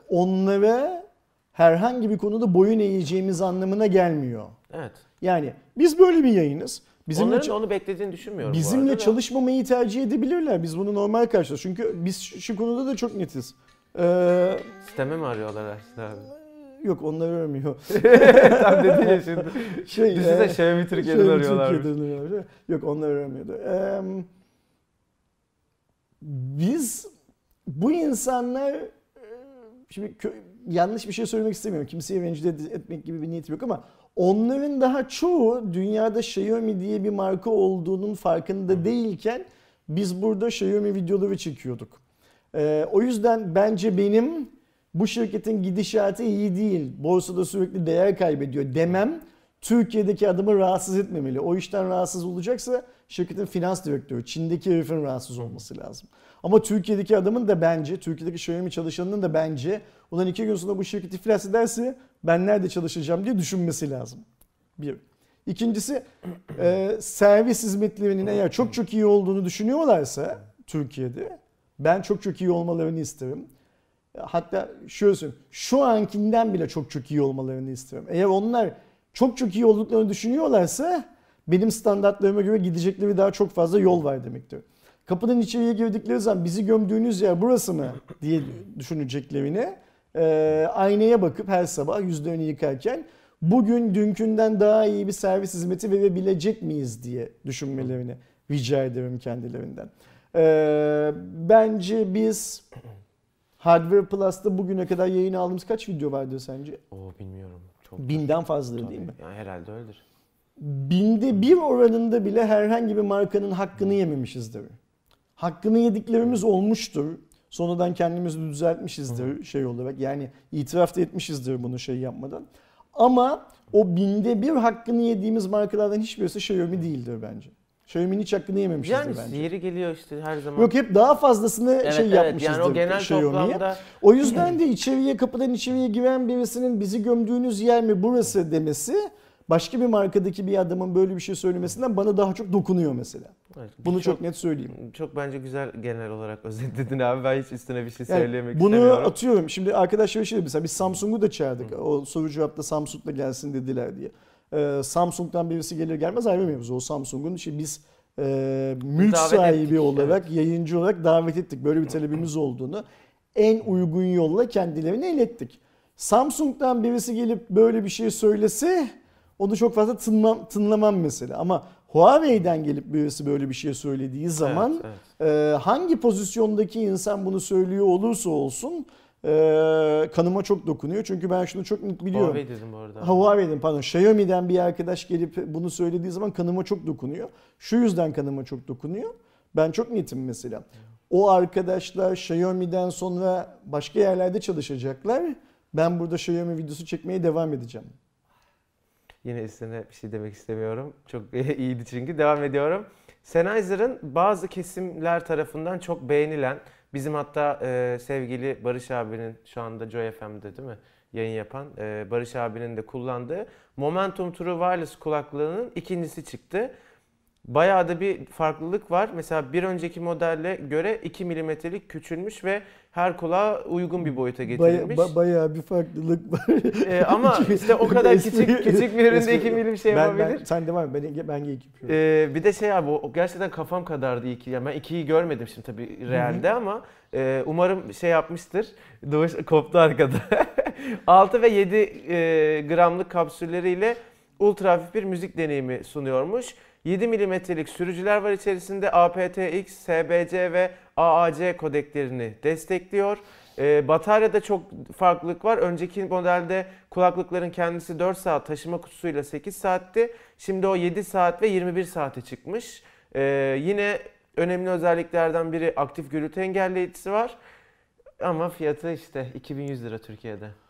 onlara herhangi bir konuda boyun eğeceğimiz anlamına gelmiyor. Evet. Yani biz böyle bir yayınız. Bizimle Onların onu beklediğini düşünmüyorum Bizimle çalışmamayı tercih edebilirler. Biz bunu normal karşılıyoruz. Çünkü biz şu şu konuda da çok netiz. Ee, Sisteme mi arıyorlar Ersin abi? Yok onlar ölmüyor. Tam dedin ya şimdi. Şey, Düşünsene e, Xiaomi Türkiye'den arıyorlar. Türkiye'den. Yok onlar ölmüyordu. Ee, biz bu insanlar e, şimdi yanlış bir şey söylemek istemiyorum. Kimseye rencide etmek gibi bir niyetim yok ama onların daha çoğu dünyada Xiaomi diye bir marka olduğunun farkında değilken biz burada Xiaomi videoları çekiyorduk. Ee, o yüzden bence benim bu şirketin gidişatı iyi değil. Borsada sürekli değer kaybediyor demem Türkiye'deki adamı rahatsız etmemeli. O işten rahatsız olacaksa şirketin finans direktörü, Çin'deki herifin rahatsız olması lazım. Ama Türkiye'deki adamın da bence, Türkiye'deki Xiaomi çalışanının da bence ulan iki gün sonra bu şirket iflas ederse ben nerede çalışacağım diye düşünmesi lazım. Bir. İkincisi e, servis hizmetlerinin eğer çok çok iyi olduğunu düşünüyorlarsa Türkiye'de ben çok çok iyi olmalarını isterim. Hatta şöyle. Şu ankinden bile çok çok iyi olmalarını isterim. Eğer onlar çok çok iyi olduklarını düşünüyorlarsa benim standartlarıma göre gidecekleri daha çok fazla yol var demektir. Kapının içeriye girdikleri zaman bizi gömdüğünüz yer burası mı diye düşüneceklerini e, aynaya bakıp her sabah yüzlerini yıkarken bugün dünkünden daha iyi bir servis hizmeti verebilecek miyiz diye düşünmelerini rica ederim kendilerinden. Ee, bence biz Hardware Plus'ta bugüne kadar yayın aldığımız kaç video vardı sence? Oo bilmiyorum. Çok Binden fazladır Tabii. değil mi? Yani herhalde öyledir. Binde bir oranında bile herhangi bir markanın hakkını yememişizdir. Hakkını yediklerimiz olmuştur. Sonradan kendimizi düzeltmişizdir şey olarak. Yani itiraf da etmişizdir bunu şey yapmadan. Ama o binde bir hakkını yediğimiz markalardan hiçbirisi Xiaomi değildir bence. Xiaomi'nin hiç hakkını yememişizdir Yani bence. yeri geliyor işte her zaman. Yok hep daha fazlasını evet, şey evet. yapmışızdır Yani o genel Xiaomi'ye. toplamda O yüzden de içeriye kapıdan içeriye giren birisinin bizi gömdüğünüz yer mi burası demesi başka bir markadaki bir adamın böyle bir şey söylemesinden bana daha çok dokunuyor mesela. Evet, Bunu çok, çok net söyleyeyim. çok bence güzel genel olarak özetledin abi. Ben hiç üstüne bir şey Yani söylemek bunu istemiyorum. atıyorum. Şimdi arkadaşlar şey dedi mesela biz Samsung'u da çağırdık. O soru cevapta Samsung'da gelsin dediler diye. Ee, Samsung'dan birisi gelir gelmez ayrı mevzu. O Samsung'un işte biz e, mülk davet sahibi ettik, olarak, yayıncı olarak davet ettik. Böyle bir talebimiz olduğunu en uygun yolla kendilerine ilettik. Samsung'dan birisi gelip böyle bir şey söylese onu çok fazla tınmam, tınlamam mesela. Ama Huawei'den gelip birisi böyle bir şey söylediği zaman Evet, evet. ee, hangi pozisyondaki insan bunu söylüyor olursa olsun e, kanıma çok dokunuyor. Çünkü ben şunu çok net biliyorum. Huawei dedim bu arada. Ha, Huawei'den pardon Xiaomi'den bir arkadaş gelip bunu söylediği zaman kanıma çok dokunuyor. Şu yüzden kanıma çok dokunuyor. Ben çok netim mesela. O arkadaşlar Xiaomi'den sonra başka yerlerde çalışacaklar. Ben burada Xiaomi videosu çekmeye devam edeceğim. Yine üstüne bir şey demek istemiyorum. Çok iyiydi çünkü. Devam ediyorum. Sennheiser'ın bazı kesimler tarafından çok beğenilen, bizim hatta e, sevgili Barış abinin şu anda Joy FM'de değil mi? Yayın yapan e, Barış abinin de kullandığı Momentum True Wireless kulaklığının ikincisi çıktı. Bayağı da bir farklılık var. Mesela bir önceki modelle göre 2 milimetrelik küçülmüş ve her kulağa uygun bir boyuta Baya, getirilmiş. ba- bayağı bir farklılık var. Ee, ama işte o kadar küçük küçük bir üründe espri- 2 milim şey ben, yapabilir. Ben, sen devam et. Ben, ben yapıyorum. Ee, bir de şey abi o gerçekten kafam kadardı iki. Yani ben ikiyi görmedim şimdi tabii realde ama e, umarım şey yapmıştır. Doğuş koptu arkada. 6 ve 7 e, gramlık kapsülleriyle ultra hafif bir müzik deneyimi sunuyormuş. 7 milimetrelik sürücüler var içerisinde aptX, SBC ve AAC kodeklerini destekliyor. Ee, bataryada çok farklılık var. Önceki modelde kulaklıkların kendisi 4 saat taşıma kutusuyla 8 saatti. Şimdi o 7 saat ve 21 saate çıkmış. Ee, yine önemli özelliklerden biri aktif gürültü engelleyicisi var. Ama fiyatı işte 2100 lira Türkiye'de.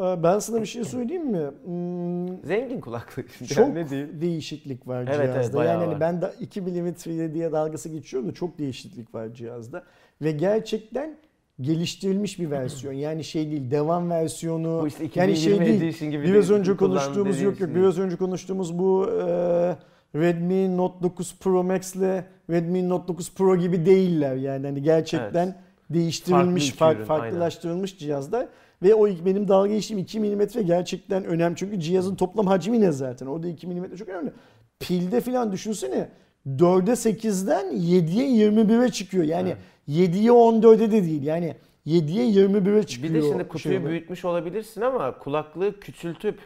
Ee, Ben sana bir şey söyleyeyim mi? Hmm, Zengin kulaklık. çok ne diyeyim? değişiklik var Evet, evet, cihazda. bayağı yani hani var. ben de 2 milimetre diye dalgası geçiyorum da çok değişiklik var cihazda. Ve gerçekten geliştirilmiş bir versiyon. Yani şey değil, devam versiyonu. Bu işte yani 2020 şey değil. Gibi Biraz değil, önce konuştuğumuz yok yok. şey Biraz önce konuştuğumuz bu e, Redmi Note 9 Pro Max ile Redmi Note 9 Pro gibi değiller. Yani hani gerçekten Evet. değiştirilmiş, Farklı fark, farklılaştırılmış cihazlar. Ve o benim dalga geçtiğim 2 mm gerçekten önemli. Çünkü cihazın toplam hacmi ne zaten? Orada 2 mm çok önemli. Pilde falan düşünsene 4'e 8'den 7'ye 21'e çıkıyor. Yani Evet. 7'ye 14'e de değil. Yani 7'ye 21'e çıkıyor. Bir de şimdi kutuyu olarak. büyütmüş olabilirsin ama kulaklığı küçültüp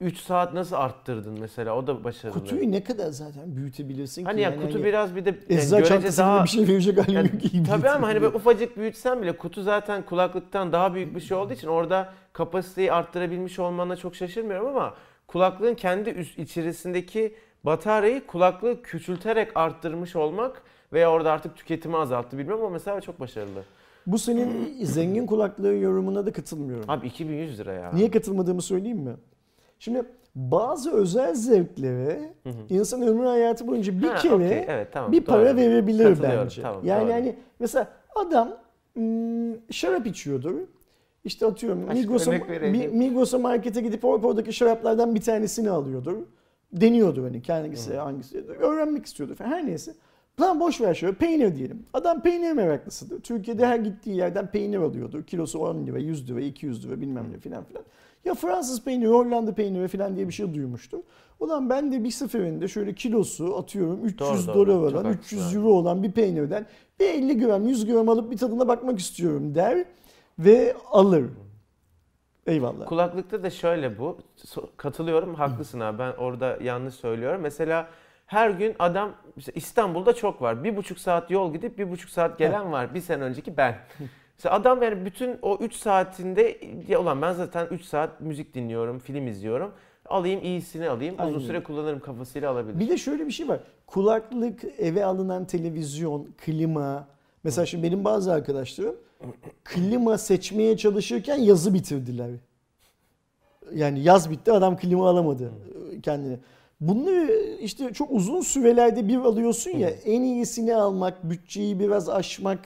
3 saat nasıl arttırdın mesela o da başarılı. Kutuyu ne kadar zaten büyütebilirsin ki? hani ya Yani kutu hani biraz bir de yani Eczacı görece daha bir şey verecek halim Yani yok ki. Tabii ama hani böyle ufacık büyütsen bile kutu zaten kulaklıktan daha büyük bir şey olduğu için orada kapasiteyi arttırabilmiş olmana çok şaşırmıyorum ama kulaklığın kendi üst içerisindeki bataryayı kulaklığı küçülterek arttırmış olmak veya orada artık tüketimi azalttı bilmiyorum ama mesela çok başarılı. Bu senin zengin kulaklığı yorumuna da katılmıyorum. Abi 2100 lira ya. Niye katılmadığımı söyleyeyim mi? Şimdi bazı özel zevklere Hı hı. insan ömrü hayatı boyunca bir Ha, kere okey, evet, tamam, bir para doğru. verebilir bence. tamam, yani doğru. hani mesela adam hmm, şarap içiyordur. İşte atıyorum Migros'a, Migros'a markete gidip or- oradaki şaraplardan bir tanesini alıyordur. Deniyordur hani kendisi hangisi. Öğrenmek istiyordur falan. Her neyse. Lan boş ver şöyle peynir diyelim. Adam peynir meraklısıdır. Türkiye'de her gittiği yerden peynir alıyordur. Kilosu 10 lira, 100 lira, 200 lira bilmem ne filan filan. Ya Fransız peyniri, Hollanda peyniri filan diye bir şey duymuştum. Ulan ben de bir seferinde şöyle kilosu atıyorum 300 Doğru, doğru. dolar olan, haklısın 300 abi. euro olan bir peynirden bir 50 gram, 100 gram alıp bir tadına bakmak istiyorum der ve alır. Eyvallah. Kulaklıkta da şöyle bu. Katılıyorum. Haklısın abi. Ben orada yanlış söylüyorum. Mesela Her gün adam işte İstanbul'da çok var. Bir buçuk saat yol gidip bir buçuk saat gelen var. Bir sene önceki ben. Mesela adam yani bütün o 3 saatinde ya ulan ben zaten 3 saat müzik dinliyorum, film izliyorum. Alayım iyisini alayım. Aynen Uzun süre kullanırım kafasıyla alabilir. Bir de şöyle bir şey var. Kulaklık, eve alınan televizyon, klima. Mesela şimdi benim bazı arkadaşlarım klima seçmeye çalışırken yazı bitirdiler. Yani yaz bitti adam klima alamadı kendine. Bunları işte çok uzun sürelerde bir alıyorsun ya en iyisini almak, bütçeyi biraz aşmak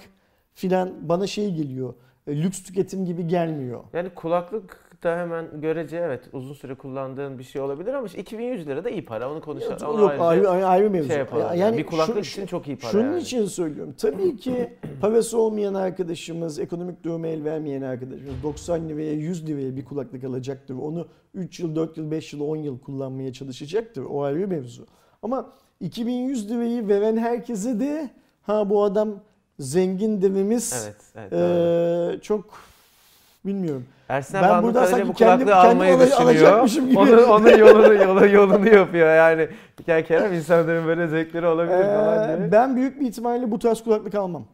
filan bana şey geliyor. e, Lüks tüketim gibi gelmiyor. Yani kulaklık da hemen görece evet uzun süre kullandığın bir şey olabilir ama işte 2100 lira da iyi para onu konuşalım. Onu Yok ayrıca ayrı, ayrı, ayrı mevzu. şey yapalım. Ya- Yani bir kulaklık şu- için çok iyi para Şunun yani. için söylüyorum. Tabii ki parası olmayan arkadaşımız, ekonomik duruma el vermeyen arkadaşımız 90 liraya 100 liraya bir kulaklık alacaktır. Onu 3 yıl, 4 yıl, 5 yıl, 10 yıl kullanmaya çalışacaktır. O ayrı mevzu. Ama 2100 lirayı veren herkese de ha bu adam zengin dememiz Evet, evet. doğru. çok bilmiyorum. Ersin ben kadarıyla sanki bu kulaklığı kendim- kendim almayı alay- düşünüyor. alacakmışım gibi. Onun, onun yolunu, yolu, yolunu yapıyor yani. Ya Kerem insanların böyle zevkleri olabilir falan diye. ben büyük bir ihtimalle bu tarz kulaklık almam.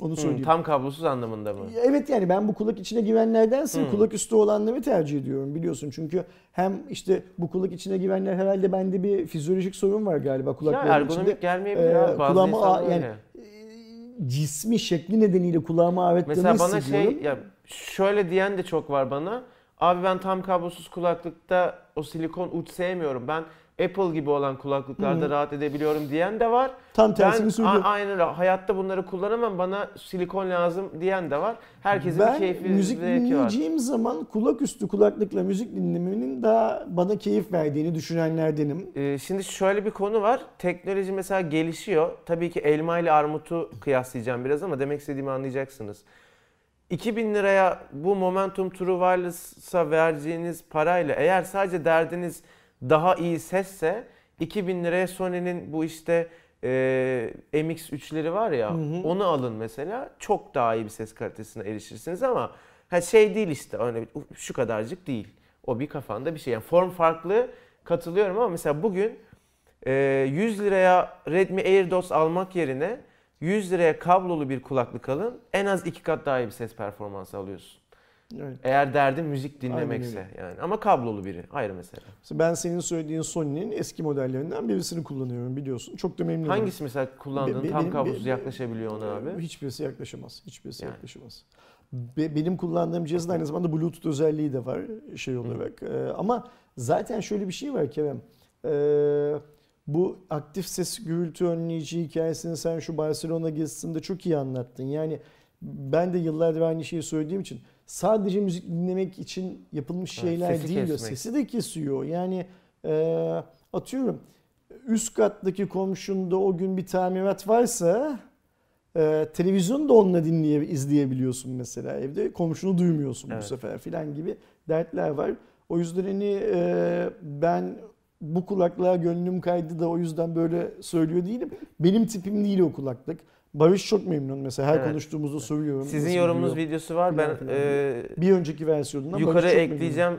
Onu söyleyeyim. tam kablosuz anlamında mı? Evet yani ben bu kulak içine girenlerdense Hmm. kulak üstü olanları tercih ediyorum biliyorsun. Çünkü hem işte bu kulak içine girenler herhalde bende bir fizyolojik sorun var galiba Ya kulaklarım ergonomik içinde. gelmeyebilir Ee, abi. Bazı kulağıma yani öyle. e, cismi şekli nedeniyle kulağıma ağrıttığını Mesela bana hissediyorum. şey ya şöyle diyen de çok var bana. Abi ben tam kablosuz kulaklıkta o silikon uç sevmiyorum. Ben Apple gibi olan kulaklıklarda Hı. rahat edebiliyorum diyen de var. Tam tersini söylüyorum. a- aynen öyle. Hayatta bunları kullanamam. Bana silikon lazım diyen de var. Herkesin bir ben keyfi müzik zevki var. dinleyeceğim zaman kulak üstü kulaklıkla müzik dinlemenin daha bana keyif verdiğini düşünenlerdenim. Ee, şimdi şöyle bir konu var. Teknoloji mesela gelişiyor. Tabii ki elma ile armutu kıyaslayacağım biraz ama demek istediğimi anlayacaksınız. 2000 liraya bu Momentum True Wireless'a vereceğiniz parayla eğer sadece derdiniz daha iyi sesse 2000 liraya Sony'nin bu işte e, MX3'leri var ya Hı hı. onu alın mesela çok daha iyi bir ses kalitesine erişirsiniz ama ha şey değil işte öyle bir- şu kadarcık değil. O bir kafanda bir şey. Yani form farklı katılıyorum ama mesela bugün e, 100 liraya Redmi AirDots almak yerine 100 liraya kablolu bir kulaklık alın. En az iki kat daha iyi bir ses performansı alıyorsun. Evet. Eğer derdin müzik dinlemekse yani. Ama kablolu biri ayrı mesele. Mesela Ben senin söylediğin Sony'nin eski modellerinden birisini kullanıyorum biliyorsun. Çok da memnunum. Hangisi mesela kullandığın Be- be- tam benim- kablosuz be- yaklaşabiliyor ona abi? Hiçbirisi yaklaşamaz. Hiçbirisi Yani. yaklaşamaz. Be- benim kullandığım cihazın aynı zamanda Bluetooth özelliği de var şey olarak. Ee, ama zaten şöyle bir şey var Kerem. Ee, bu aktif ses gürültü önleyici hikayesini sen şu Barcelona gezisinde çok iyi anlattın. Yani ben de yıllardır aynı şeyi söylediğim için sadece müzik dinlemek için yapılmış Evet, şeyler sesi değil. kesmek. Sesi de kesiyor. Yani e, atıyorum üst kattaki komşunda o gün bir tamirat varsa e, televizyonu da onunla dinleye, izleyebiliyorsun mesela evde. Komşunu duymuyorsun Evet. bu sefer filan gibi dertler var. O yüzden hani e, ben bu kulaklığa gönlüm kaydı da o yüzden böyle söylüyor değilim. Benim tipim değil o kulaklık. Barış çok memnun mesela her Evet. konuştuğumuzda soruyorum. Sizin nasıl yorumunuz gidiyor? videosu var. Ben e, Bir önceki versiyonundan yukarı Barış çok memnun. ekleyeceğim.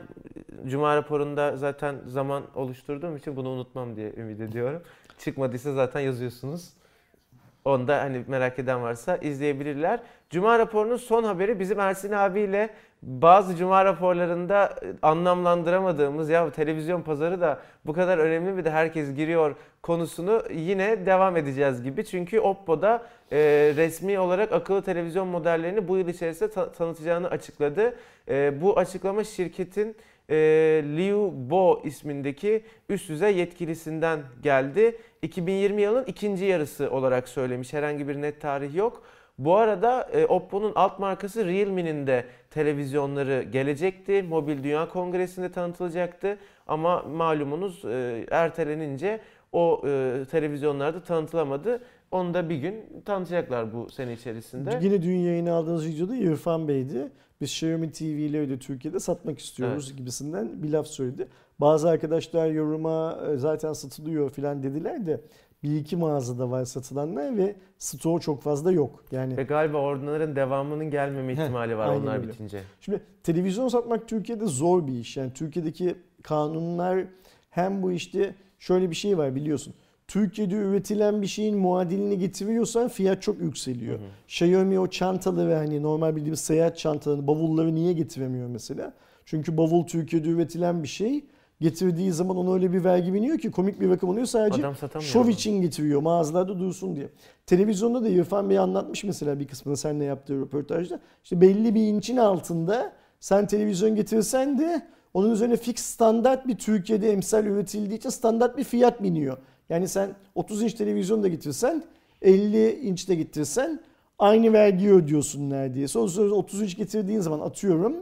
Cuma raporunda zaten zaman oluşturduğum için bunu unutmam diye ümit ediyorum. Çıkmadıysa zaten yazıyorsunuz. Onda hani merak eden varsa izleyebilirler. Cuma raporunun son haberi bizim Ersin abiyle bazı cuma raporlarında e, anlamlandıramadığımız ya televizyon pazarı da bu kadar önemli mi de herkes giriyor konusunu yine devam edeceğiz gibi. Çünkü Oppo'da e, resmi olarak akıllı televizyon modellerini bu yıl içerisinde ta- tanıtacağını açıkladı. E, bu açıklama şirketin e, Liu Bo ismindeki üst düzey yetkilisinden geldi. 2020 yılın ikinci yarısı olarak söylemiş. Herhangi bir net tarih yok. Bu arada e, Oppo'nun alt markası Realme'nin de televizyonları gelecekti. Mobil Dünya Kongresi'nde tanıtılacaktı. Ama malumunuz e, ertelenince o e, televizyonlarda tanıtılamadı. Onu da bir gün tanıtacaklar bu sene içerisinde. Yine dün yayını aldığınız videoda İrfan Bey'di. Biz Xiaomi TV ile öyle Türkiye'de satmak istiyoruz gibisinden bir laf söyledi. Bazı arkadaşlar yoruma e, zaten satılıyor filan dediler de bir iki mağazada var satılanlar ve stoğu çok fazla yok. Yani Ve galiba onların devamının gelmeme ihtimali var aynen onlar öyle. bitince. Şimdi televizyon satmak Türkiye'de zor bir iş. Yani Türkiye'deki kanunlar hem bu işte şöyle bir şey var biliyorsun. Türkiye'de üretilen bir şeyin muadilini getiriyorsan fiyat çok yükseliyor. Hı hı. Xiaomi o çantaları hani normal bildiğimiz seyahat çantalarını, bavulları niye getiremiyor mesela? Çünkü bavul Türkiye'de üretilen bir şey. Getirdiği zaman ona öyle bir vergi biniyor ki komik bir rakam oluyor. Sadece Adam şov için getiriyor mağazalarda dursun diye. Televizyonda da İrfan Bey anlatmış mesela bir kısmını seninle yaptığı röportajda. İşte belli bir inçin altında sen televizyon getirsen de onun üzerine fix standart bir Türkiye'de emsal üretildiği için standart bir fiyat biniyor. Yani sen 30 inç televizyon da getirsen 50 inç de getirsen aynı vergiyi ödüyorsun neredeyse. O sırada 30 inç getirdiğin zaman atıyorum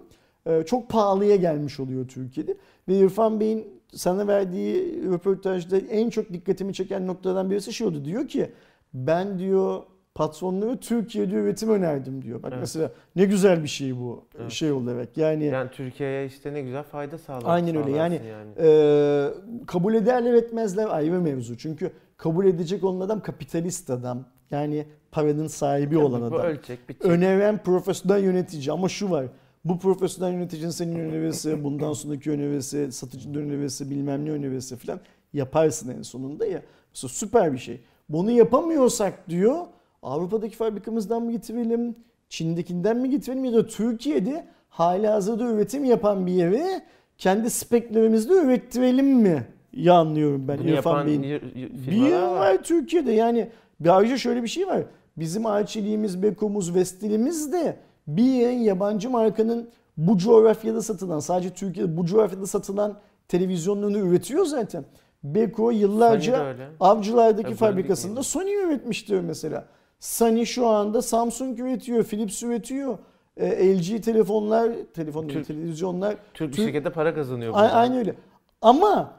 çok pahalıya gelmiş oluyor Türkiye'de. Ve İrfan Bey'in sana verdiği röportajda en çok dikkatimi çeken noktadan birisi şey oldu. Diyor ki ben diyor patronlara Türkiye'de üretim önerdim diyor. Bak Evet. mesela ne güzel bir şey bu Evet. şey olarak. Yani, Yani Türkiye'ye işte ne güzel fayda sağlar. Aynen öyle. sağlarsın Yani, e, kabul ederler etmezler ayrı mevzu. Çünkü kabul edecek olan adam kapitalist adam. Yani paranın sahibi olan bu adam. ölçek bir Öneren profesyonel yönetici ama şu var. Bu profesyonel yöneticinin senin önerisi, bundan sonraki önerisi, satıcının önerisi, bilmem ne önerisi falan yaparsın en sonunda ya. Mesela süper bir şey. Bunu yapamıyorsak diyor Avrupa'daki fabrikamızdan mı getirelim, Çin'dekinden mi getirelim ya da Türkiye'de hala hazırda üretim yapan bir yere kendi speklerimizle ürettirelim mi? Ya anlıyorum ben Bunu İrfan Bey'in. Bir yer var. var Türkiye'de yani bir ayrıca şöyle bir şey var. Bizim Arçelik'imiz, Beko'muz, Vestel'imiz de bir yerin yabancı markanın bu coğrafyada satılan, sadece Türkiye'de bu coğrafyada satılan televizyonlarını üretiyor zaten. Beko yıllarca avcılardaki Tabii, fabrikasında Sony üretmiştir mesela. Sony şu anda Samsung üretiyor, Philips üretiyor. Ee, LG telefonlar, telefon Türk- televizyonlar Türk Türk- şirkete para kazanıyor A-. Aynı öyle. Ama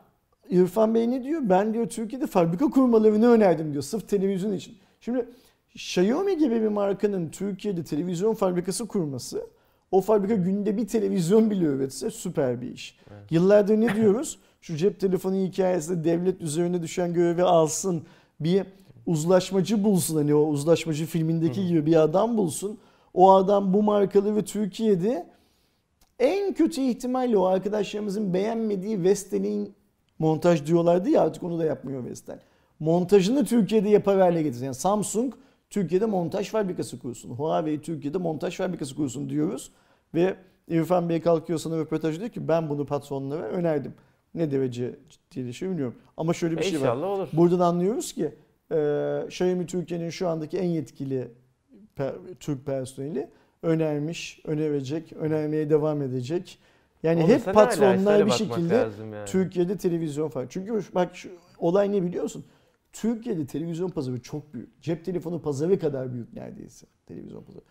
İrfan Bey ne diyor? Ben diyor Türkiye'de fabrika kurmalarını önerdim diyor. Sırf televizyon için. Şimdi Xiaomi gibi bir markanın Türkiye'de televizyon fabrikası kurması o fabrika günde bir televizyon bile üretse süper bir iş. Evet. Yıllardır ne diyoruz? Şu cep telefonu hikayesinde devlet üzerine düşen görevi alsın. Bir uzlaşmacı bulsun. Hani o uzlaşmacı filmindeki Hı gibi bir adam bulsun. O adam bu markalı ve Türkiye'de en kötü ihtimalle o arkadaşlarımızın beğenmediği Vestel'in montaj diyorlardı ya artık onu da yapmıyor Vestel. Montajını Türkiye'de yapar hale getirsin. Yani Samsung Türkiye'de montaj fabrikası kursun. Huawei Türkiye'de montaj fabrikası kursun diyoruz. Ve İrfan Bey kalkıyor sana röportaj diyor ki ben bunu patronlara önerdim. Ne derece ciddileşiyor bilmiyorum. Ama şöyle bir E, şey var. İnşallah olur. Buradan anlıyoruz ki e, Xiaomi Türkiye'nin şu andaki en yetkili per- Türk personeli önermiş, önerecek, önermeye devam edecek. Yani Olursa hep patronlar bir şekilde yani. Türkiye'de televizyon falan. Çünkü bak şu olay ne biliyor musun? Türkiye'de televizyon pazarı çok büyük. Cep telefonu pazarı kadar büyük neredeyse televizyon pazarı.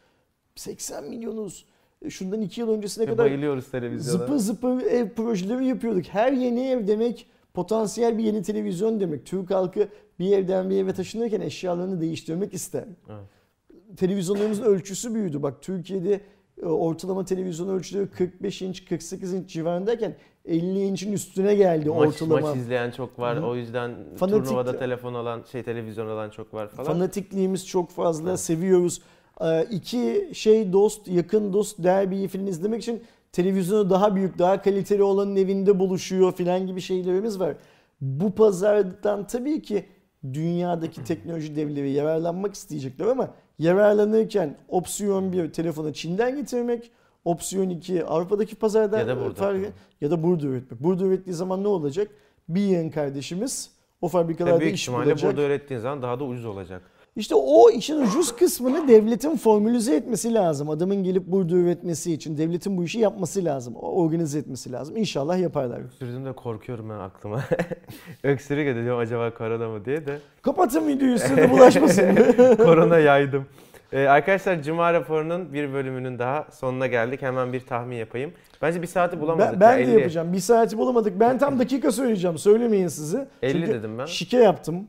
80 milyonuz. E, Şundan 2 yıl öncesine Ve kadar bayılıyoruz televizyona. Zıpır zıpır ev projeleri yapıyorduk. Her yeni ev demek potansiyel bir yeni televizyon demek. Türk halkı bir evden bir eve taşınırken eşyalarını değiştirmek ister. Evet. Televizyonlarımızın ölçüsü büyüdü. Bak Türkiye'de e, ortalama televizyon ölçüleri 45 inç 48 inç civarındayken 50 inçin üstüne geldi Maç, ortalama. maç izleyen çok var. Hı. O yüzden Fanatik- turnuvada telefon alan, şey televizyon alan çok var falan. Fanatikliğimiz çok fazla. Evet. Seviyoruz. Ee, iki şey dost, yakın dost derbiyi film izlemek için televizyonu daha büyük, daha kaliteli olanın evinde buluşuyor filan gibi şeylerimiz var. Bu pazardan tabii ki dünyadaki teknoloji devleri yararlanmak isteyecekler ama yararlanırken opsiyon bir telefonu Çin'den getirmek, opsiyon 2 Avrupa'daki pazardan Ya da burada. fark- ya da burada üretmek. Burada ürettiği zaman ne olacak? Bir yığın kardeşimiz o fabrikalarda büyük iş ihtimalle bulacak. burada öğrettiğin zaman daha da ucuz olacak. İşte o işin ucuz kısmını devletin formülize etmesi lazım. Adamın gelip burada üretmesi için devletin bu işi yapması lazım. Organize etmesi lazım. İnşallah yaparlar. Öksürdüğümde korkuyorum ben aklıma. Öksürük ediyorum acaba korona mı diye de. Kapatın videoyu de bulaşmasın. korona yaydım. Ee, arkadaşlar Cuma raporunun bir bölümünün daha sonuna geldik. Hemen bir tahmin yapayım. Bence bir saati bulamadık. ben ben ya, de 50. yapacağım. Bir saati bulamadık. Ben tam dakika söyleyeceğim. Söylemeyin sizi. 50 Çünkü dedim ben. şike yaptım.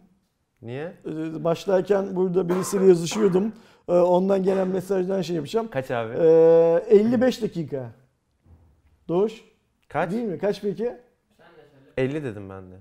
Niye? Ee, Başlarken burada birisiyle yazışıyordum. Ee, Ondan gelen mesajdan şey yapacağım. Kaç abi? Ee, 55 dakika. Doğuş. Kaç? Değil mi? Kaç peki? 50 dedim ben de.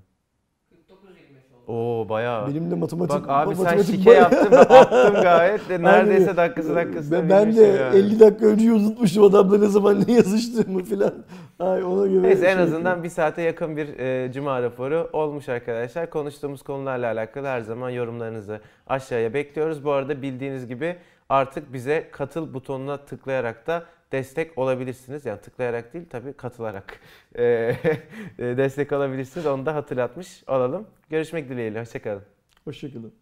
Oo bayağı. Benim de matematik Bak abi sen matematik şike bayağı- yaptın ben attım gayet de neredeyse Aynen. dakikası dakikasına Ben, ben de yani. 50 dakika önce unutmuşum adamla ne zaman ne yazıştığımı filan. Ay ona göre. Neyse en şey azından bir saate yakın bir e, cuma raporu olmuş arkadaşlar. Konuştuğumuz konularla alakalı her zaman yorumlarınızı aşağıya bekliyoruz. Bu arada bildiğiniz gibi artık bize katıl butonuna tıklayarak da destek olabilirsiniz. Yani tıklayarak değil tabii katılarak e, e, destek alabilirsiniz. Onu da hatırlatmış olalım. Görüşmek dileğiyle. Hoşçakalın. Hoşçakalın.